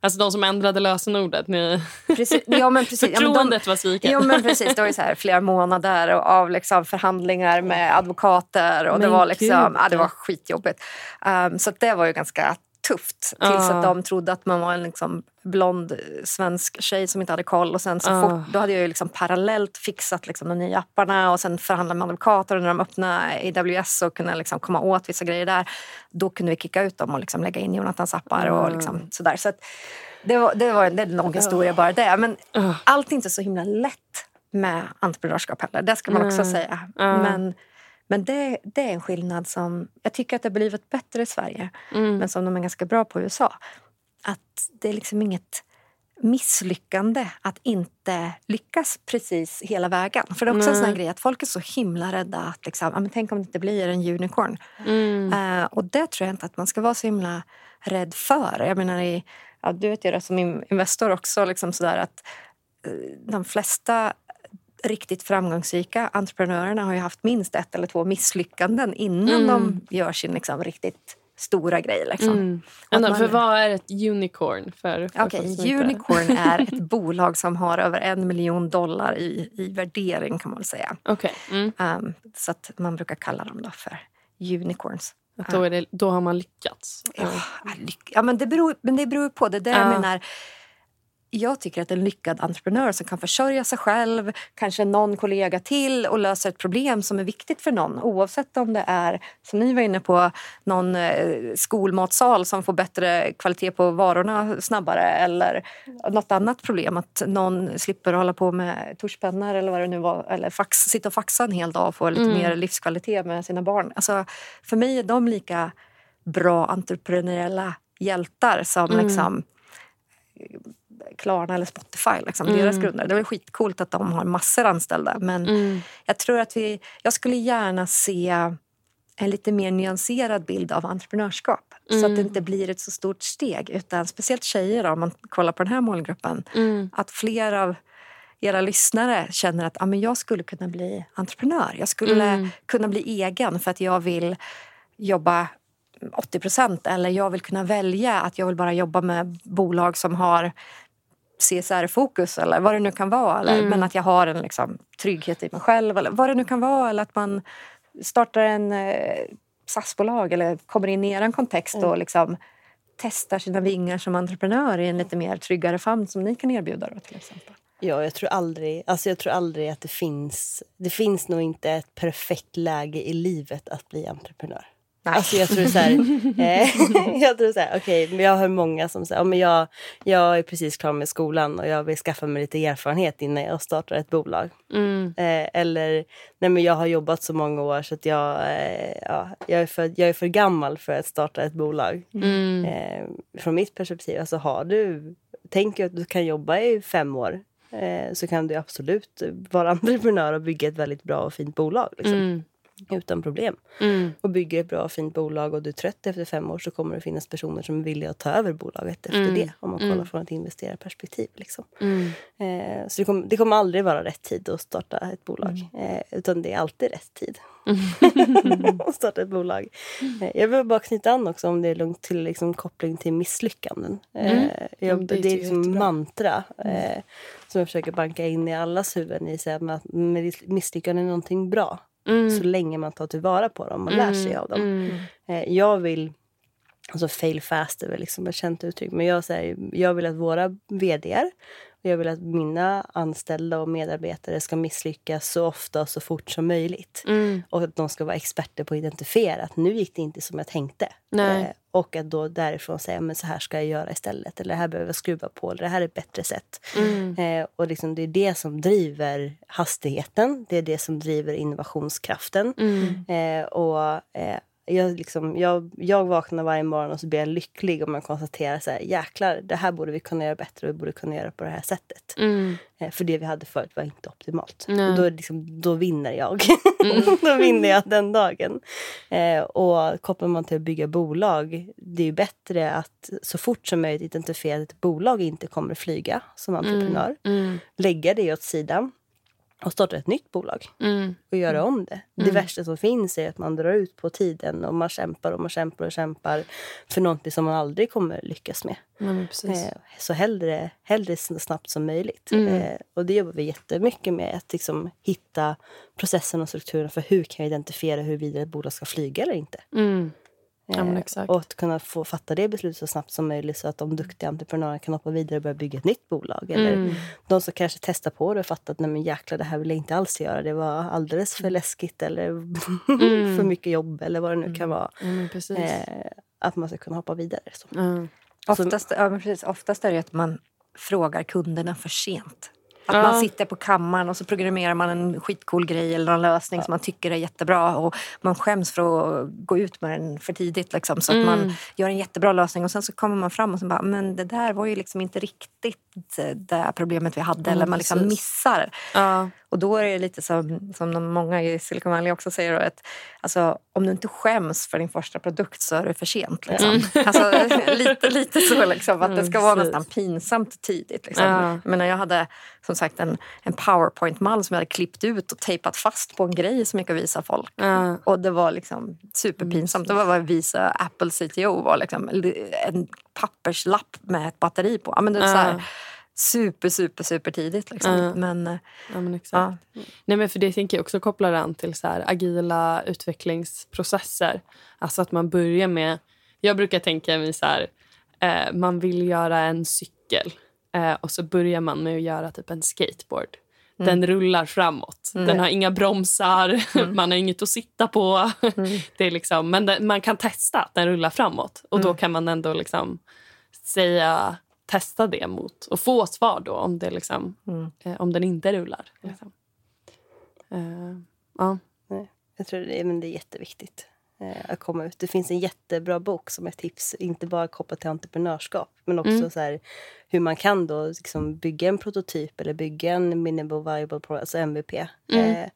Alltså de som ändrade lösenordet. Ni... Precis, ja, men precis. Förtroendet ja, de, var sviket. Ja, men precis. Det var så här, flera månader av liksom förhandlingar med advokater. Och det var, liksom, ja, det var skitjobbigt. Um, så det var ju ganska tufft tills att de trodde att man var en liksom blond svensk tjej som inte hade koll. Och sen så uh. fort, då hade jag ju liksom parallellt fixat liksom de nya apparna och sen förhandlade med advokater och när de öppnade AWS och kunde liksom komma åt vissa grejer där. Då kunde vi kicka ut dem och liksom lägga in Jonathans appar och liksom sådär. Så det var, det var en, en lång historia bara det. Men uh. allt är inte så himla lätt med entreprenörskap heller. Det ska man också säga. Men men det, det är en skillnad som jag tycker att det har blivit bättre i Sverige mm. men som de är ganska bra på i USA. Att det är liksom inget misslyckande att inte lyckas precis hela vägen. För det är också mm. en sån grej att folk är så himla rädda att liksom, ja, men tänk om det inte blir en unicorn. Mm. Uh, och det tror jag inte att man ska vara så himla rädd för. Jag menar, i, ja, du vet ju det som investor också, liksom sådär att uh, de flesta riktigt framgångsrika entreprenörerna har ju haft minst ett eller två misslyckanden innan mm. de gör sin liksom, riktigt stora grej. Liksom. Mm. Ändå, man... För vad är ett unicorn? För, för okay, unicorn är ett bolag som har över en miljon dollar i, i värdering kan man säga. Okay. Mm. Um, så att man brukar kalla dem då för unicorns. Då, det, då, har man lyckats? Ja, lyck ja men, det beror, men det beror på. Det där ja. jag menar jag tycker att en lyckad entreprenör som kan försörja sig själv, kanske någon kollega till och lösa ett problem som är viktigt för någon oavsett om det är, som ni var inne på, någon eh, skolmatsal som får bättre kvalitet på varorna snabbare eller något annat problem. Att någon slipper hålla på med tuschpennor eller vad det nu var eller fax, sitta och faxa en hel dag och få lite mm. mer livskvalitet med sina barn. Alltså, för mig är de lika bra entreprenöriella hjältar som mm. liksom Klarna eller Spotify, liksom, mm. deras grundare. Det är skitcoolt att de har massor anställda. Men mm. jag tror att vi... Jag skulle gärna se en lite mer nyanserad bild av entreprenörskap. Mm. Så att det mm. inte blir ett så stort steg. Utan speciellt tjejer, då, om man kollar på den här målgruppen. Mm. Att fler av era lyssnare känner att ah, men jag skulle kunna bli entreprenör. Jag skulle mm. kunna bli egen för att jag vill jobba 80 procent eller jag vill kunna välja att jag vill bara jobba med bolag som har CSR-fokus eller vad det nu kan vara. Eller, mm. Men att jag har en liksom, trygghet i mig själv eller vad det nu kan vara. Eller att man startar en eh, SAS-bolag eller kommer in i er kontext mm. och liksom, testar sina vingar som entreprenör i en lite mer tryggare famn som ni kan erbjuda. Då, till exempel. Ja, jag tror aldrig, alltså jag tror aldrig att det finns... Det finns nog inte ett perfekt läge i livet att bli entreprenör. Alltså jag tror så här, eh, jag tror så här, okej, okay, jag hör många som säger, men jag, jag är precis klar med skolan och jag vill skaffa mig lite erfarenhet innan jag startar ett bolag. Mm. Eh, eller, nej men jag har jobbat så många år så att jag, eh, ja, jag, är för, jag är för gammal för att starta ett bolag. Mm. Eh, från mitt perspektiv, alltså har du, tänker att du kan jobba i fem år eh, så kan du absolut vara entreprenör och bygga ett väldigt bra och fint bolag. Liksom. Mm. Utan problem. Mm. Och bygger ett bra fint bolag och du är trött efter fem år så kommer det finnas personer som är villiga att ta över bolaget efter mm. det. Om man kollar mm. från ett investerarperspektiv. Liksom. Mm. Eh, så det, kom, det, kommer aldrig vara rätt tid att starta ett bolag. Mm. Eh, utan det är alltid rätt tid mm. att starta ett bolag. Eh, jag vill bara knyta an också om det är lugnt till liksom, koppling till misslyckanden. Eh, jag, det, är liksom mantra eh, som jag försöker banka in i allas huvuden. I, att misslyckanden är någonting bra. Mm. Så länge man tar tillvara på dem och lär sig mm. av dem. Mm. Eh, jag vill... Alltså fail fast är väl liksom ett känt uttryck. Men jag, här, jag vill att våra vd jag vill att mina anställda och medarbetare ska misslyckas så ofta och så fort som möjligt. Mm. Och att de ska vara experter på att identifiera att nu gick det inte som jag tänkte. Eh, och att då därifrån säga men så här ska jag göra istället. Eller det här behöver jag skruva på. Eller det här är ett bättre sätt. Mm. Eh, och liksom, det är det som driver hastigheten. Det är det som driver innovationskraften. Mm. Eh, och eh, jag, liksom, jag, jag vaknar varje morgon och så blir jag lycklig om man konstaterar så här, jäklar, det här borde vi kunna göra bättre och vi borde kunna göra på det här sättet. Mm. Eh, för det vi hade förut var inte optimalt. Mm. Och då, liksom, då vinner jag. Mm. då vinner jag den dagen. Eh, och kopplar man till att bygga bolag, det är ju bättre att så fort som möjligt identifiera att ett bolag inte kommer flyga som mm. entreprenör. Mm. Lägga det åt sidan och starta ett nytt bolag mm. och göra om det. Mm. Det värsta som finns är att man drar ut på tiden och man kämpar och man kämpar och kämpar för någonting som man aldrig kommer lyckas med. Mm, så hellre, hellre så snabbt som möjligt. Mm. Eh, och det jobbar vi jättemycket med, att liksom hitta processen och strukturen för hur kan jag identifiera huruvida ett bolag ska flyga eller inte. Mm. Ja, eh, och att kunna få fatta det beslutet så snabbt som möjligt så att de duktiga entreprenörerna kan hoppa vidare och börja bygga ett nytt bolag. Eller mm. de som kanske testar på det och fattar att nej men jäklar, det här vill jag inte alls göra. Det var alldeles för läskigt eller mm. för mycket jobb eller vad det nu kan vara. Mm, eh, att man ska kunna hoppa vidare. Så. Mm. Oftast, ja, precis, oftast är det att man frågar kunderna för sent. Att ja. man sitter på kammaren och så programmerar man en skitcool grej eller en lösning ja. som man tycker är jättebra och man skäms för att gå ut med den för tidigt. Liksom, så mm. att man mm. gör en jättebra lösning och sen så kommer man fram och så bara, men det där var ju liksom inte riktigt det problemet vi hade. Mm, eller man liksom missar. Ja. Och då är det lite som, som många i Silicon Valley också säger, att alltså, om du inte skäms för din första produkt så är det för sent. Liksom. Mm. Alltså, lite, lite så, liksom, att det ska vara nästan pinsamt tidigt. Liksom. Ja. Jag, menar, jag hade som sagt en, en powerpoint-mall som jag hade klippt ut och tejpat fast på en grej som jag kan visa folk. Ja. Och det var liksom superpinsamt. Det var att visa Apple CTO var liksom en papperslapp med ett batteri på. men det var så här, super, super, super tidigt. Liksom. Uh, men, eh, ja, men exakt. Ja. Nej, men för det tänker jag också kopplar an till så här, agila utvecklingsprocesser. Alltså att man börjar med... Jag brukar tänka mig så här, eh, man vill göra en cykel eh, och så börjar man med att göra typ en skateboard. Mm. Den rullar framåt. Mm. Den har inga bromsar, mm. man har inget att sitta på. Mm. det är liksom, men den, man kan testa att den rullar framåt. Och Då mm. kan man ändå liksom säga testa det mot och få svar då om, det liksom, mm. eh, om den inte rullar. Liksom. Uh, ja. Nej, jag tror det är, men det är jätteviktigt eh, att komma ut. Det finns en jättebra bok som är tips, inte bara kopplat till entreprenörskap men också mm. så här, hur man kan då liksom bygga en prototyp eller bygga en minimal viable product, alltså MVP, mm. eh,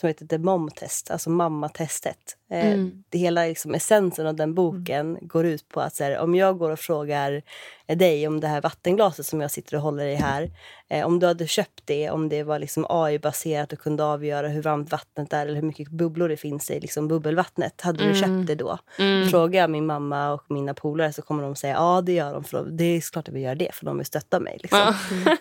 som heter The Mom Test, alltså mammatestet. Eh, mm. det hela liksom, essensen av den boken mm. går ut på att så här, om jag går och frågar dig om det här vattenglaset som jag sitter och håller i här, eh, om du hade köpt det, om det var liksom AI-baserat och kunde avgöra hur varmt vattnet är eller hur mycket bubblor det finns i liksom bubbelvattnet, hade du köpt mm. det då? Mm. Fråga min mamma och mina polare så kommer de säga ja, det gör de. För det är klart att vi gör det, för de vill stötta mig. Liksom.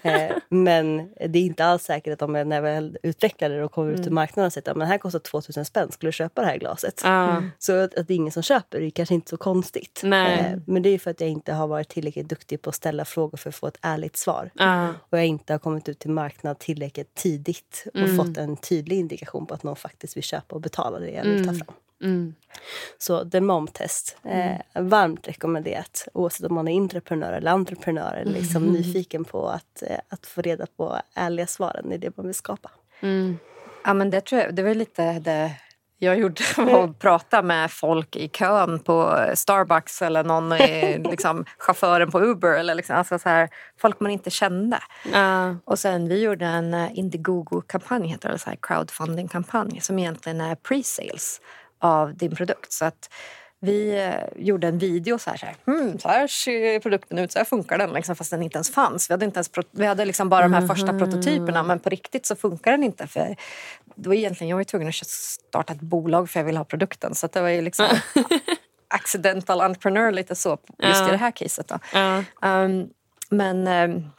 Mm. men det är inte alls säkert att de när jag väl utvecklar det och kommer ut till mm. marknaden och säger att här kostar 2000 spänn, skulle du köpa det här glaset? Mm. Så att, att det är ingen som köper det är kanske inte så konstigt. Nej. men det är för att jag inte har varit tillräckligt duktig på att ställa frågor för att få ett ärligt svar. Och jag inte har kommit ut till marknaden tillräckligt tidigt och mm. fått en tydlig indikation på att någon faktiskt vill köpa och betala det jag vill ta fram. Mm. Så The Mom-test. Eh, varmt rekommenderat oavsett om man är entreprenör eller entreprenör eller liksom mm. nyfiken på att, eh, att få reda på ärliga svaren i det man vill skapa. Mm. Ja, men det, tror jag, det var lite det jag gjorde var att prata med folk i kön på Starbucks eller någon i, liksom, chauffören på Uber. Eller liksom, alltså så här, folk man inte kände. Uh. Och sen vi gjorde en Indiegogo-kampanj, heter det, så här crowdfunding-kampanj som egentligen är pre-sales av din produkt. Så att vi eh, gjorde en video så här, så här, hmm, så här ser produkten ut, så här funkar den, liksom, fast den inte ens fanns. Vi hade, inte ens vi hade liksom bara de här första mm. prototyperna men på riktigt så funkar den inte. För det var egentligen, jag var tvungen att starta ett bolag för jag ville ha produkten. Så det var ju liksom accidental entrepreneur lite så just ja. i det här caset. Då. Ja. Um, men, um,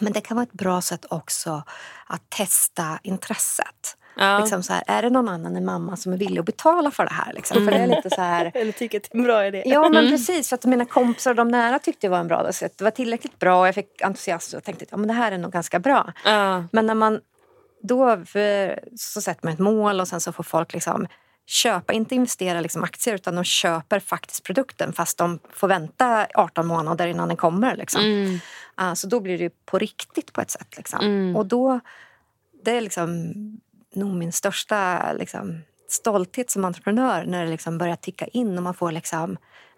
men det kan vara ett bra sätt också att testa intresset. Ja. Liksom så här, är det någon annan än mamma som är villig att betala för det här? Liksom? För det är lite så här... Eller tycker att det är en bra idé. Ja, men mm. precis. För att mina kompisar och de nära tyckte det var en bra sätt. Det var tillräckligt bra och jag fick entusiasm och tänkte att ja, men det här är nog ganska bra. Ja. Men när man då så sätter man ett mål och sen så får folk liksom köpa, inte investera liksom aktier utan de köper faktiskt produkten fast de får vänta 18 månader innan den kommer. Liksom. Mm. Uh, så då blir det på riktigt på ett sätt. Liksom. Mm. Och då, det är liksom nog min största liksom, stolthet som entreprenör när det liksom börjar ticka in och man får liksom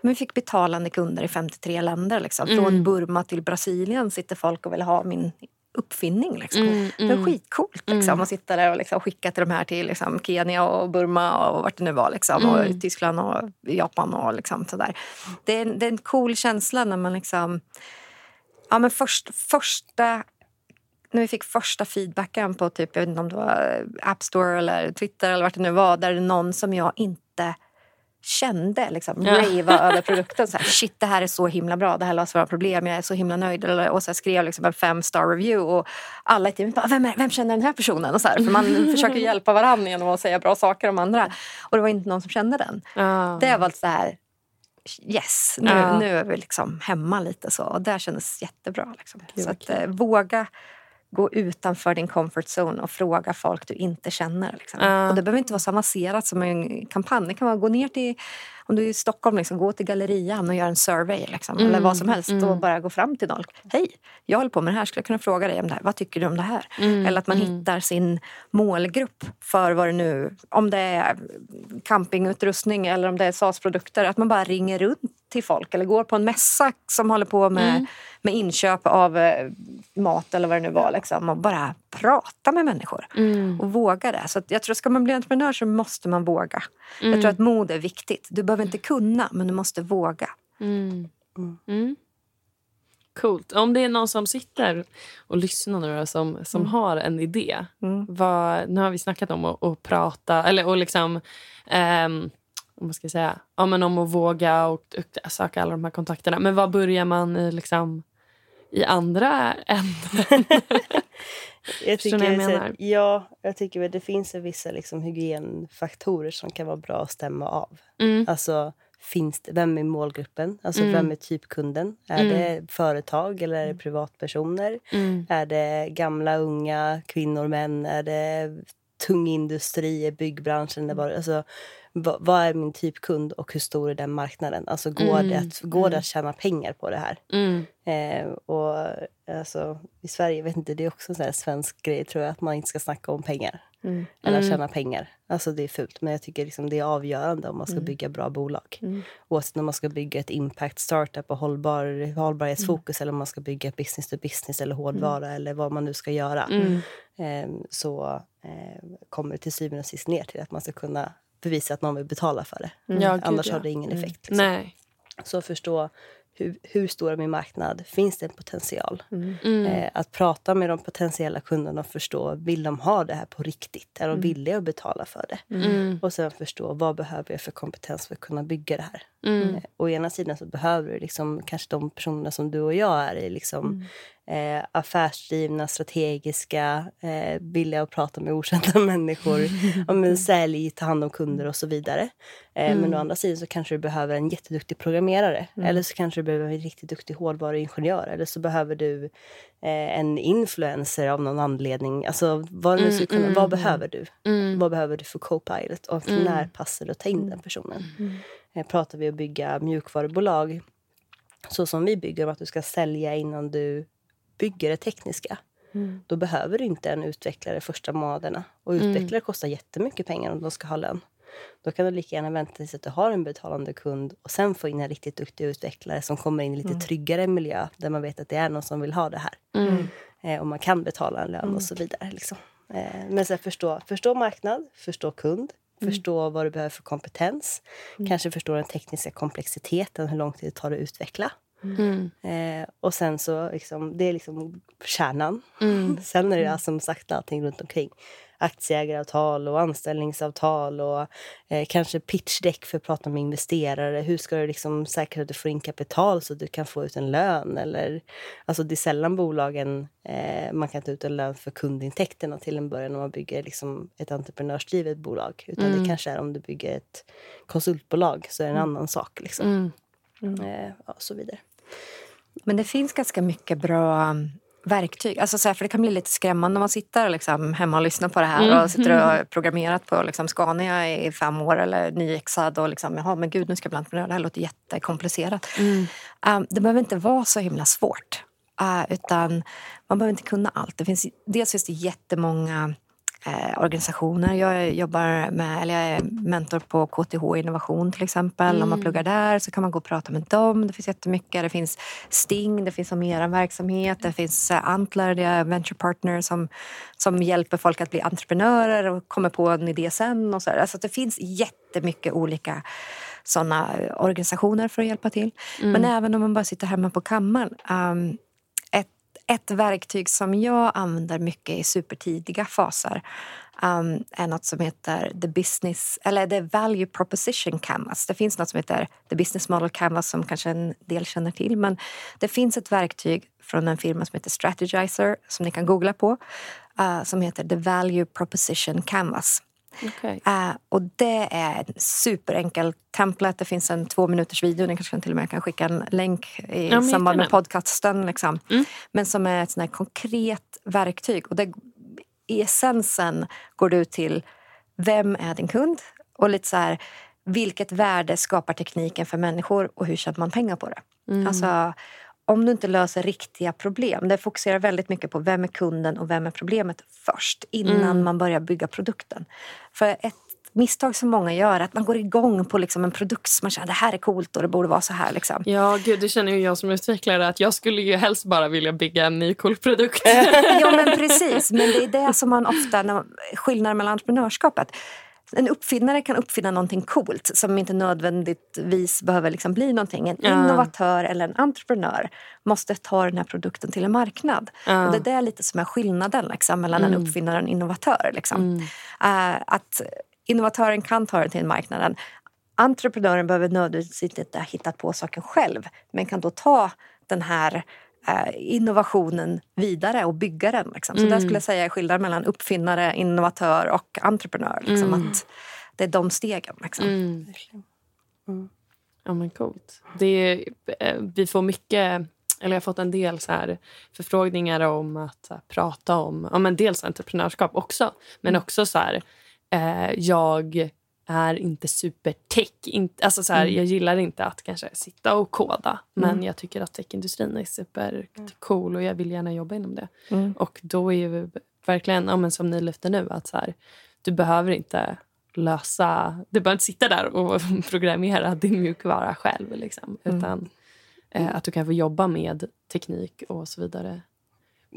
vi fick betalande kunder i 53 länder. Liksom. Från mm. Burma till Brasilien sitter folk och vill ha min uppfinning. Liksom. Mm, Det var skitcoolt liksom, mm. att sitta där och liksom, skicka till de här till liksom, Kenya och Burma och vart det nu var. Liksom, och mm. Tyskland och Japan och liksom, sådär. Det är, det är en cool känsla när man liksom... Ja, men först, första när vi fick första feedbacken på typ, jag vet inte om det var App Store eller Twitter eller vart det nu var, där det är någon som jag inte kände liksom, ja. rava över produkten. Så här, Shit, det här är så himla bra. Det här löser våra problem. Jag är så himla nöjd. Och så skrev liksom en fem star review. Och alla i teamet bara, vem, är, vem känner den här personen? Och så här, för man försöker hjälpa varandra genom att säga bra saker om andra. Och det var inte någon som kände den. Ja. Det var så här, yes, nu, ja. nu är vi liksom hemma lite. så. Och det kändes jättebra. Liksom. Så att, eh, våga gå utanför din comfort zone och fråga folk du inte känner. Liksom. Uh. Och det behöver inte vara så avancerat som en kampanj. Det kan vara gå ner till, om du är i Stockholm, liksom, gå till gallerian och göra en survey. Liksom, mm. Eller vad som helst. Mm. Och bara gå fram till folk. Hej, jag håller på med det här. Skulle jag kunna fråga dig om det här? Vad tycker du om det här? Mm. Eller att man mm. hittar sin målgrupp för vad det nu... Om det är campingutrustning eller om det är SAS-produkter. Att man bara ringer runt till folk eller går på en mässa som håller på med, mm. med inköp av eh, mat eller vad det nu var. Liksom, och bara prata med människor mm. och våga det. Så jag tror ska man bli entreprenör så måste man våga. Mm. Jag tror att mod är viktigt. Du behöver inte kunna, men du måste våga. Mm. Mm. Coolt. Om det är någon som sitter och lyssnar nu som, som mm. har en idé. Mm. Vad, nu har vi snackat om att, att prata, eller och liksom... Um, om man ska säga, ja, men om att våga och, söka alla de här kontakterna. Men vad börjar man i, liksom, i andra änden? jag tycker, jag menar? Ja, jag tycker att det finns vissa liksom, hygienfaktorer som kan vara bra att stämma av. Mm. Alltså, finns det, vem är målgruppen? Alltså, mm. Vem är typkunden? Är mm. det företag eller är det privatpersoner? Mm. Är det gamla, unga, kvinnor, män? Är det tung industri, byggbranschen? Mm. Alltså, vad, vad, är min typkund och hur stor är den marknaden? Alltså går, mm. det, att, går det mm. att tjäna pengar på det här? Mm. Eh, och alltså, I Sverige, vet inte, det är också en svensk grej tror jag, att man inte ska snacka om pengar. Mm. Eller mm. tjäna pengar. Alltså det är fult, men jag tycker liksom det är avgörande om man ska mm. bygga bra bolag. Mm. Oavsett om man ska bygga ett impact startup och hållbar, hållbarhetsfokus eller om man ska bygga business to business eller hårdvara eller vad man nu ska göra. Eh, så eh, kommer det till syvende och sist ner till att man ska kunna bevisa att någon vill betala för det. Mm. Ja, Annars ja. har det ingen mm. effekt. Liksom. Nej. Så förstå hur, hur stor är min marknad? Finns det en potential? Mm. Mm. Eh, att prata med de potentiella kunderna och förstå, vill de ha det här på riktigt? Är de Mm. villiga att betala för det? Mm. Och sen förstå, vad behöver jag för kompetens för att kunna bygga det här? Mm. Eh, å ena sidan så behöver du liksom, kanske de personerna som du och jag är, är liksom, eh, affärsdrivna, strategiska, eh, villiga att prata med okända människor, om en sälj, ta hand om kunder och så vidare. Eh, Mm. Men å andra sidan så kanske du behöver en jätteduktig programmerare. Mm. Eller så kanske du behöver en riktigt duktig hårdvaruingenjör. Eller så behöver du eh, en influencer av någon anledning. Alltså, vad, nu ska kunna, mm, vad mm. behöver du? Mm. Vad behöver du för co-pilot? Och Mm. när passar det att ta in den personen? Mm. Eh, pratar vi om att bygga mjukvarubolag så som vi bygger, om att du ska sälja innan du bygger det tekniska. Mm. Då behöver du inte en utvecklare första månaderna. Och mm. utvecklare mm. kostar jättemycket pengar om de ska ha lön. Då kan du lika gärna vänta tills att du har en betalande kund och sen få in en riktigt duktig utvecklare som kommer in i lite mm. tryggare miljö där man vet att det är någon som vill ha det här. Mm. Eh, och man kan betala en lön och mm. så vidare. Liksom. Eh, men sen förstå, förstå marknad, förstå kund, Mm. Förstå vad du behöver för kompetens. Mm. Kanske förstå den tekniska komplexiteten, hur lång tid det tar att utveckla. Mm. Eh, och sen så, liksom, det är liksom kärnan. Mm. Sen är det mm. som sagt allting runt omkring aktieägaravtal och anställningsavtal och eh, kanske pitchdeck för att prata med investerare. Hur ska du liksom säkra att du får in kapital så att du kan få ut en lön? Eller, alltså det är sällan bolagen eh, man kan ta ut en lön för kundintäkterna till en början om man bygger liksom ett entreprenörsdrivet bolag. Utan mm. det kanske är om du bygger ett konsultbolag så är det en mm. annan sak. Liksom. Mm. Mm. Eh, och så vidare. Men det finns ganska mycket bra verktyg. Alltså så här, för det kan bli lite skrämmande om man sitter liksom hemma och lyssnar på det här mm. och sitter och har programmerat på liksom Scania i fem år eller nyexad och liksom, jaha men gud nu ska jag bli entreprenör, det här låter jättekomplicerat. Mm. Um, det behöver inte vara så himla svårt. Uh, utan man behöver inte kunna allt. Det finns, dels finns det jättemånga eh, organisationer. Jag jobbar med, eller jag är mentor på KTH Innovation till exempel. Mm. Om man mm. pluggar där så kan man gå och prata med dem. Det finns jättemycket. Det finns Sting, det finns som er verksamhet. Det finns eh, Antler, det är venture partner som, som hjälper folk att bli entreprenörer och kommer på en idé sen. Och så alltså det finns jättemycket olika såna organisationer för att hjälpa till. Mm. Men även om man bara sitter hemma på kammaren. Um, ett verktyg som jag använder mycket i supertidiga faser um, är något som heter the business, eller the value proposition canvas. Det finns något som heter the business model canvas som kanske en del känner till. Men det finns ett verktyg från en firma som heter Strategizer som ni kan googla på uh, som heter the value proposition canvas. Okay. Uh, och det är en superenkel template. Det finns en två minuters video. Ni kanske till och med kan skicka en länk i ja, samband med podcasten. Liksom. Mm. Men som är ett sånt konkret verktyg. Och det, I essensen går du till vem är din kund? Och lite så här, vilket värde skapar tekniken för människor och hur tjänar man pengar på det? Mm. Alltså, om du inte löser riktiga problem. Det fokuserar väldigt mycket på vem är kunden och vem är problemet först innan mm. man börjar bygga produkten. För ett misstag som många gör är att man går igång på liksom en produkt som man känner det här är coolt och det borde vara så här. Liksom. Ja, gud, det känner ju jag som utvecklare att jag skulle ju helst bara vilja bygga en ny cool produkt. ja, men precis. Men det är det som man ofta, skillnaden mellan entreprenörskapet en uppfinnare kan uppfinna någonting coolt som inte nödvändigtvis behöver liksom bli någonting. En ja. innovatör eller en entreprenör måste ta den här produkten till en marknad. Ja. Och det är lite som är skillnaden liksom, mellan mm. en uppfinnare och en innovatör. Liksom. Mm. Uh, att innovatören kan ta den till marknaden. Entreprenören behöver nödvändigtvis inte ha hittat på saken själv men kan då ta den här innovationen vidare och bygga den. Liksom. Så mm. där skulle jag säga är skillnaden mellan uppfinnare, innovatör och entreprenör. Liksom, mm. att det är de stegen. Liksom. Mm. mm. Ja men coolt. Det är, eh, vi får mycket, eller jag har fått en del så här förfrågningar om att här, prata om, ja, men dels entreprenörskap också, men mm. också så här, eh, jag är inte supertech. alltså så här, mm. Jag gillar inte att kanske sitta och koda men mm. jag tycker att techindustrin är supercool och jag vill gärna jobba inom det. Mm. Och då är ju verkligen, ja, men som ni lyfter nu, att så här, du behöver inte lösa... Du behöver inte sitta där och programmera din mjukvara själv. Liksom, mm. utan eh, att du kan få jobba med teknik och så vidare.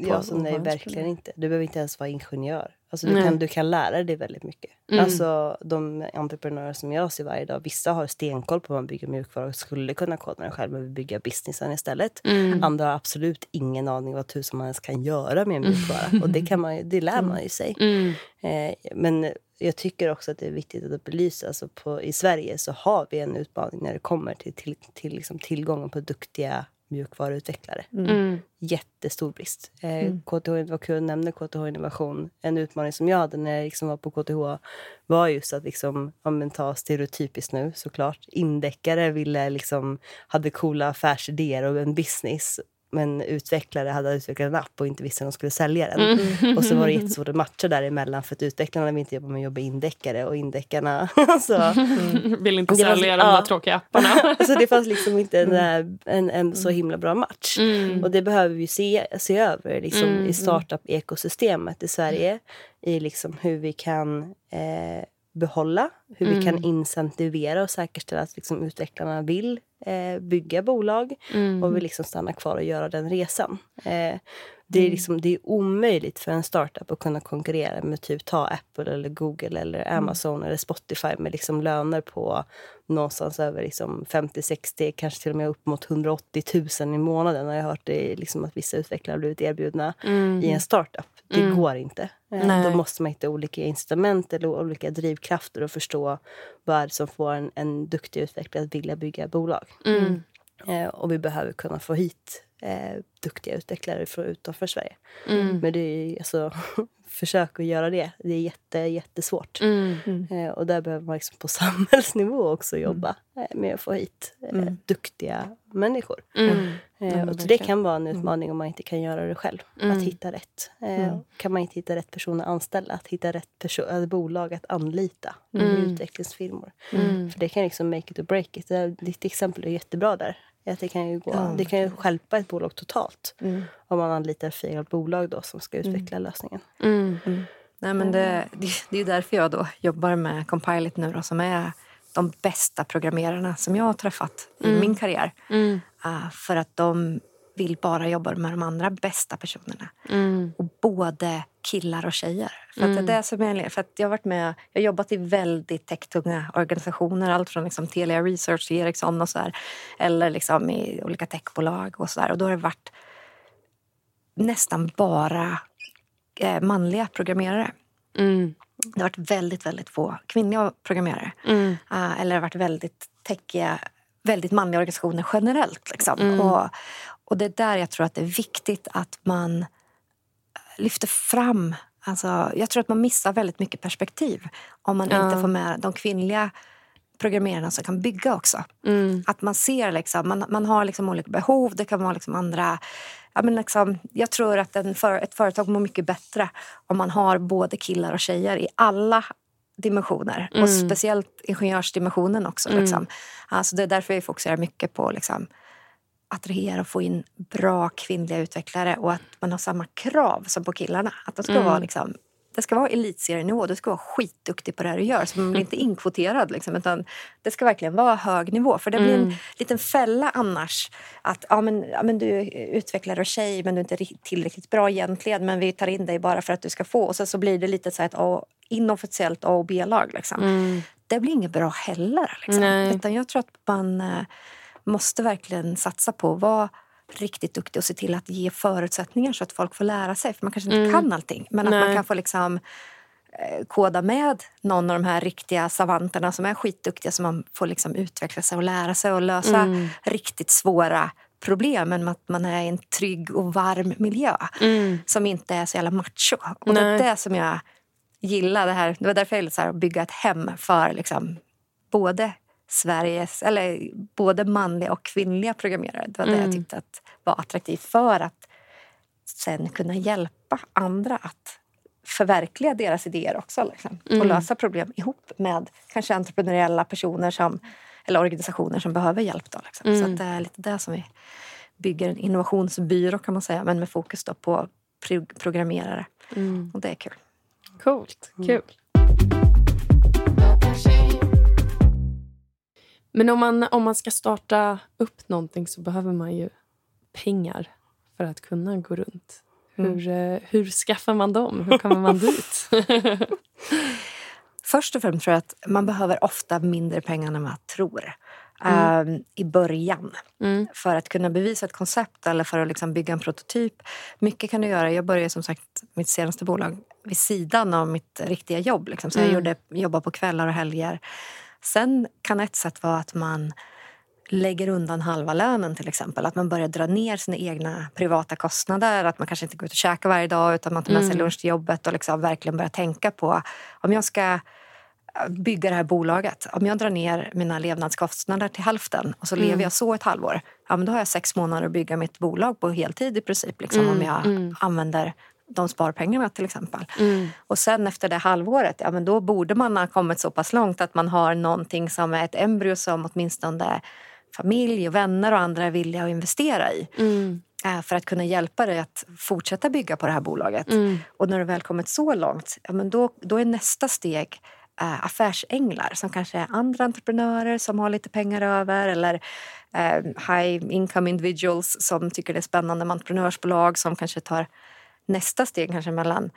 Ja, så nej, verkligen inte. Du behöver inte ens vara ingenjör. Alltså, du, kan, du kan lära dig väldigt mycket. Mm. Alltså, de entreprenörer som jag ser varje dag, vissa har stenkoll på hur man bygger mjukvara och skulle kunna koda den själv men vill bygga businessen istället. Mm. Andra har absolut ingen aning vad tusan man ens kan göra med mjukvara. och det, kan man, det lär man ju sig. Mm. Eh, men jag tycker också att det är viktigt att belysa. Alltså på, I Sverige så har vi en utmaning när det kommer till, till, till liksom tillgången på duktiga mjukvaruutvecklare. Mm. mm. Jättestor brist. Eh, mm. KTH, var kul KTH Innovation. En utmaning som jag hade när jag liksom var på KTH var just att liksom, ja, ta stereotypiskt nu såklart. Indeckare ville liksom, hade coola affärsidéer och en business en utvecklare hade utvecklat en app och inte visste hur de skulle sälja den. Mm. Och så var det jättesvårt att matcha däremellan för att utvecklarna vill inte jobba med att jobba indäckare och indäckarna alltså, mm. vill inte sälja de där tråkiga apparna. så det fanns liksom inte en, mm. en, en så himla bra match. Mm. Och det behöver vi se, se över liksom, mm. i startup-ekosystemet i Sverige. I liksom hur vi kan eh, behålla, hur mm. vi kan mm. incentivera och säkerställa att liksom utvecklarna vill eh, bygga bolag mm. och vill liksom stanna kvar och göra den resan. Eh, det, är mm. liksom, det är omöjligt för en startup att kunna konkurrera med typ ta Apple, eller Google, eller mm. Amazon mm. eller Spotify med liksom löner på någonstans över liksom 50, 60, kanske till och med upp mot 180 000 i månaden. Jag har hört det, liksom att vissa utvecklare har blivit erbjudna i en startup. Det mm. går inte. Eh, Nej. Då måste man hitta olika incitament eller olika drivkrafter och förstå vad som får en, en duktig utvecklare att vilja bygga bolag. Mm. Eh, och vi behöver kunna få hit eh, duktiga utvecklare från utanför Sverige. Mm. Men det är alltså, försök att göra det. Det är jätte, jättesvårt. Mm. mm. Eh, och där behöver man liksom på samhällsnivå också mm. jobba eh, med att få hit eh, mm. duktiga människor. Mm. Eh, och det kan vara en utmaning om man inte kan göra det själv. Att hitta rätt. Eh, kan man inte hitta rätt person att anställa, att hitta rätt person, äh, bolag att anlita. Mm. Utvecklingsfirmor. För det kan liksom make it or break it. Ditt exempel är jättebra där. Att det kan ju, gå, ja. det kan ju skälpa ett bolag totalt mm. om man anlitar fel bolag då som ska mm. utveckla mm. lösningen. Mm. mm. Nej, men det, det, det är därför jag då jobbar med Compilot nu då, som är de bästa programmerarna som jag har träffat i mm. min karriär. Uh, för att de vill bara jobba med de andra bästa personerna. Mm. Och både killar och tjejer. För mm. det är som jag, för att jag har varit med, jag har jobbat i väldigt techtunga organisationer. Allt från liksom Telia Research till Ericsson och så här, Eller liksom i olika techbolag och så där. Och då har det varit nästan bara eh, manliga programmerare. Mm. Det har varit väldigt, väldigt få kvinnliga programmerare. Mm. Uh, eller det har varit väldigt techiga väldigt manliga organisationer generellt. Liksom. Mm. Och, och det är där jag tror att det är viktigt att man lyfter fram Alltså, jag tror att man missar väldigt mycket perspektiv om man ja. inte får med de kvinnliga programmerarna som kan bygga också. Mm. Att man ser liksom, man, man har liksom olika behov, det kan vara liksom andra... Ja, men liksom, jag tror att en för, ett företag mår mycket bättre om man har både killar och tjejer i alla dimensioner. Mm. Och speciellt ingenjörsdimensionen också. Mm. Liksom. Alltså, det är därför vi fokuserar mycket på liksom, attrahera och få in bra kvinnliga utvecklare och att man har samma krav som på killarna. Att de ska mm. vara liksom, det ska vara elitserienivå, du ska vara skitduktig på det du gör. Så man blir inte inkvoterad. Liksom, utan det ska verkligen vara hög nivå. För det blir en mm. liten fälla annars. Att ja, men, ja, men du är utvecklare och tjej men du är inte tillräckligt bra egentligen. Men vi tar in dig bara för att du ska få. Och så, så blir det lite så ett A, inofficiellt A och B-lag. Liksom. Mm. Det blir inget bra heller. Liksom. Utan jag tror att man eh, måste verkligen satsa på att vara riktigt duktig och se till att ge förutsättningar så att folk får lära sig. För man kanske inte mm. kan allting. Men Nej. att man kan få liksom eh, koda med någon av de här riktiga savanterna som är skitduktiga så man får liksom utveckla sig och lära sig och lösa mm. riktigt svåra problem men att man är i en trygg och varm miljö mm. som inte är så jävla macho. Och det är det som jag gillar. Det, här. det var därför jag ville bygga ett hem för liksom, både Sveriges, eller både manliga och kvinnliga programmerare. Det var mm. det jag mm. tyckte att var attraktivt för att sen kunna hjälpa andra att förverkliga deras idéer också. Liksom, mm. Och lösa problem ihop med kanske entreprenöriella personer som, eller organisationer som behöver hjälp. Då, liksom. mm. Så det är lite det som vi bygger en innovationsbyrå kan man säga, men med fokus då på pro programmerare. Mm. Och det är kul. Coolt. Mm. Kul. Men om man, om man ska starta upp någonting så behöver man ju pengar för att kunna gå runt. Hur, mm. Hur skaffar man dem? Hur kommer man dit? Först och främst tror jag att man behöver ofta mindre pengar än man tror. Mm. Um, i början. Mm. För att kunna bevisa ett koncept eller för att liksom bygga en prototyp. Mycket kan du göra. Jag började som sagt mitt senaste bolag vid sidan av mitt riktiga jobb. Liksom. Så jag mm. gjorde, jobbade på kvällar och helger. Sen kan ett sätt vara att man lägger undan halva lönen till exempel. Att man börjar dra ner sina egna privata kostnader. Att man kanske inte går ut och käkar varje dag utan man tar med sig mm. lunch till jobbet och liksom verkligen börjar tänka på om jag ska bygga det här bolaget. Om jag drar ner mina levnadskostnader till hälften och så mm. lever jag så ett halvår, ja, men då har jag sex månader att bygga mitt bolag på heltid i princip. Liksom, mm. Om jag mm. använder de sparpengarna till exempel. Mm. Och sen efter det halvåret, ja men då borde man ha kommit så pass långt att man har någonting som är ett embryo som åtminstone familj och vänner och andra är villiga att investera i. Mm. Eh, för att kunna hjälpa dig att fortsätta bygga på det här bolaget. Mm. Och när du väl kommit så långt, ja, men då, då är nästa steg äh, affärsänglar som kanske är andra entreprenörer som har lite pengar över eller äh, high income individuals som tycker det är spännande med entreprenörsbolag som kanske tar nästa steg kanske mellan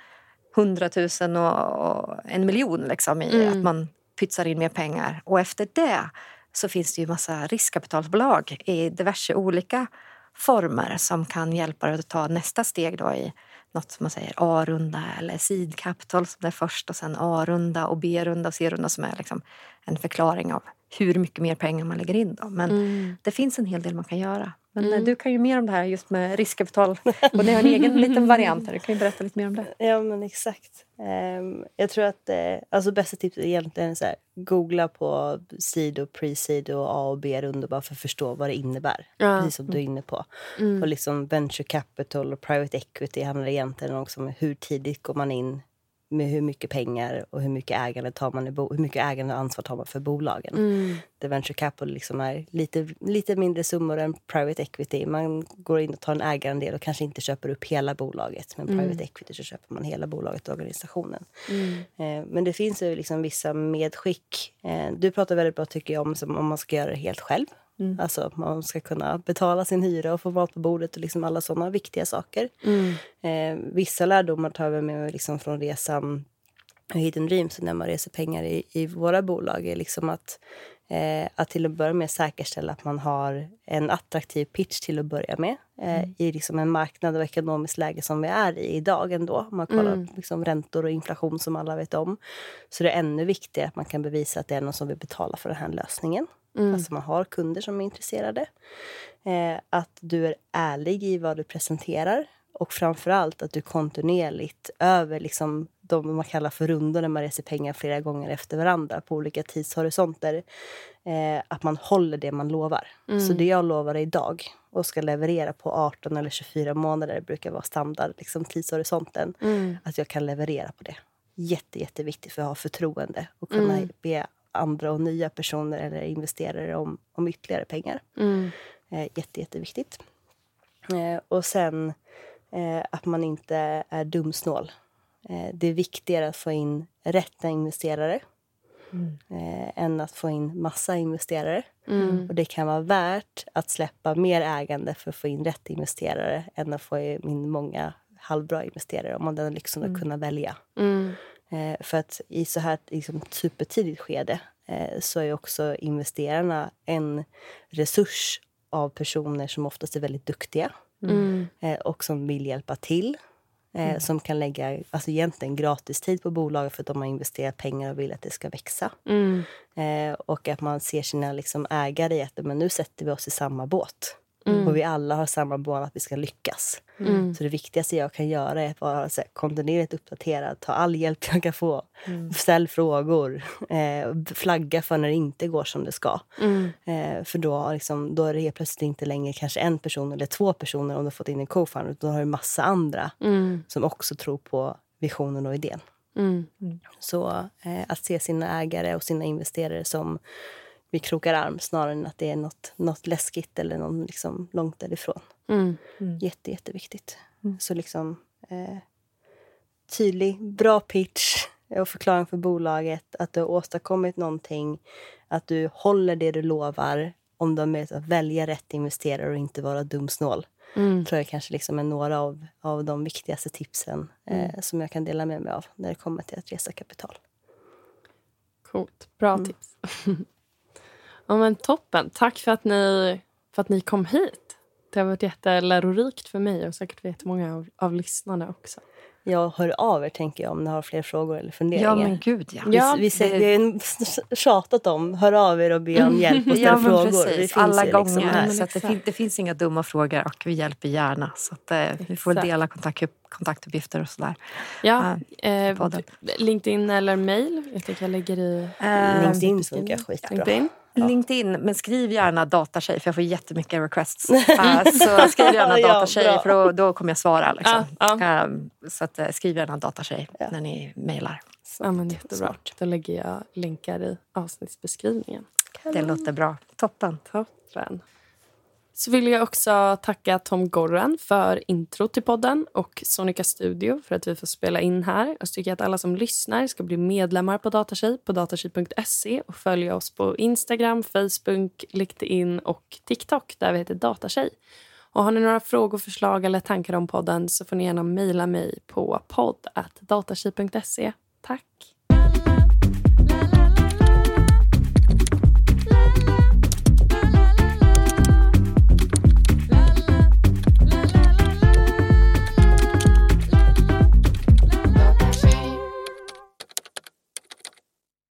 100 000 och, en miljon liksom, i mm. att man pytsar in mer pengar. Och efter det så finns det ju massa riskkapitalbolag i diverse olika former som kan hjälpa dig att ta nästa steg då i något som man säger A-runda eller seed capital som är först och sen A-runda och B-runda och C-runda som är liksom en förklaring av hur mycket mer pengar man lägger in. Då. Men mm. det finns en hel del man kan göra. Men eh, mm. du kan ju mer om det här just med riskkapital. Och ni har en egen liten variant här. Du kan ju berätta lite mer om det. Ja men exakt. Um, jag tror att uh, alltså bästa tipset är egentligen så här, googla på seed och pre-seed och A och B-rundor bara för att förstå vad det innebär. Ja. Precis som du är inne på. Mm. Och liksom venture capital och private equity handlar egentligen också om hur tidigt går man in med hur mycket pengar och hur mycket ägande, tar man hur mycket ägande och ansvar tar man för bolagen. Mm. Där venture capital liksom är lite, lite mindre summor än private equity. Man går in och tar en ägarandel och kanske inte köper upp hela bolaget. Men mm. private equity så köper man hela bolaget och organisationen. Mm. Eh, men det finns ju liksom vissa medskick. Eh, du pratar väldigt bra tycker jag om om man ska göra det helt själv. Mm. Alltså man ska kunna betala sin hyra och få mat på bordet och liksom alla sådana viktiga saker. Mm. Eh, vissa lärdomar tar vi med mig liksom från resan Hidden Dreams när man reser pengar i, i våra bolag är liksom att, eh, att till att börja med säkerställa att man har en attraktiv pitch till att börja med eh, mm. i liksom en marknad och ekonomiskt läge som vi är i idag ändå. Om man kollar mm. liksom räntor och inflation som alla vet om. Så det är ännu viktigare att man kan bevisa att det är någon som vill betala för den här lösningen. Mm. Alltså man har kunder som är intresserade. Eh, att du är ärlig i vad du presenterar. Och framför allt att du kontinuerligt över liksom de man kallar för rundor när man reser pengar flera gånger efter varandra på olika tidshorisonter. Eh, att man håller det man lovar. Mm. Så det jag lovar idag och ska leverera på 18 eller 24 månader brukar vara standard liksom, tidshorisonten. Mm. Att jag kan leverera på det. Jätte, jätteviktigt för att ha förtroende och kunna mm. be andra och nya personer eller investerare om, om ytterligare pengar. Mm. Eh, jätte, jätteviktigt. Eh, och sen eh, att man inte är dumsnål. Det är viktigare att få in rätta investerare mm. än att få in massa investerare. Mm. Och det kan vara värt att släppa mer ägande för att få in rätt investerare än att få in många halvbra investerare om man lyxen mm. att kunna välja. Mm. Eh, för att i så här liksom, supertidigt skede eh, så är också investerarna en resurs av personer som oftast är väldigt duktiga mm. eh, och som vill hjälpa till. Mm. Som kan lägga alltså egentligen gratis tid på bolaget för att de har investerat pengar och vill att det ska växa. Mm. Och att man ser sina liksom, ägare i att men nu sätter vi oss i samma båt. Mm. Och vi alla har samma mål att vi ska lyckas. Mm. Så det viktigaste jag kan göra är att vara så här, kontinuerligt uppdaterad, ta all hjälp jag kan få, mm. ställ frågor, eh, flagga för när det inte går som det ska. Mm. Eh, för då, liksom, då är det helt plötsligt inte längre kanske en person eller två personer om du har fått in en co-founder, då har du massa andra mm. som också tror på visionen och idén. Mm. Så eh, att se sina ägare och sina investerare som vi krokar arm snarare än att det är något, något läskigt eller någon liksom långt därifrån. Mm. Mm. Jätte, jätteviktigt. Mm. Så liksom eh, tydlig, bra pitch och förklaring för bolaget. Att du har åstadkommit någonting. Att du håller det du lovar. Om du har möjlighet att välja rätt investerare och inte vara dumsnål. Mm. tror jag kanske liksom är några av, av de viktigaste tipsen eh, mm. som jag kan dela med mig av när det kommer till att resa kapital. Coolt. Bra mm. tips. Ja, men toppen. Tack för att, ni, för att ni kom hit. Det har varit jättelärorikt för mig och säkert för jättemånga av, av lyssnarna också. Jag hör av er tänker jag om ni har fler frågor eller funderingar. Ja men gud ja. ja vi, vi, vi har tjatat om, hör av er och be om hjälp och ställ ja, frågor. Precis, det finns alla liksom gånger. Här. Så det, fin det, finns inga dumma frågor och vi hjälper gärna. Så att, eh, vi får dela kontakt, kontaktuppgifter och sådär. Ja, uh, eh, LinkedIn eller mail. Jag tycker jag lägger i... Uh, LinkedIn funkar skitbra. LinkedIn. Ja. LinkedIn, men skriv gärna datatjej för jag får jättemycket requests. Uh, så skriv gärna datatjej ja, för då, då, kommer jag svara. Liksom. Ja, ja. Uh, så att, uh, skriv gärna datatjej när ni mejlar. Ja, men jättebra. Då lägger jag länkar i avsnittsbeskrivningen. Det låter bra. Toppen. Toppen. Så vill jag också tacka Tom Gorran för intro till podden och Sonica Studio för att vi får spela in här. Jag tycker att alla som lyssnar ska bli medlemmar på Datatjej på datatjej.se och följa oss på Instagram, Facebook, LinkedIn och TikTok där vi heter Datatjej. Och har ni några frågor, förslag eller tankar om podden så får ni gärna mejla mig på podd.datatjej.se. Tack!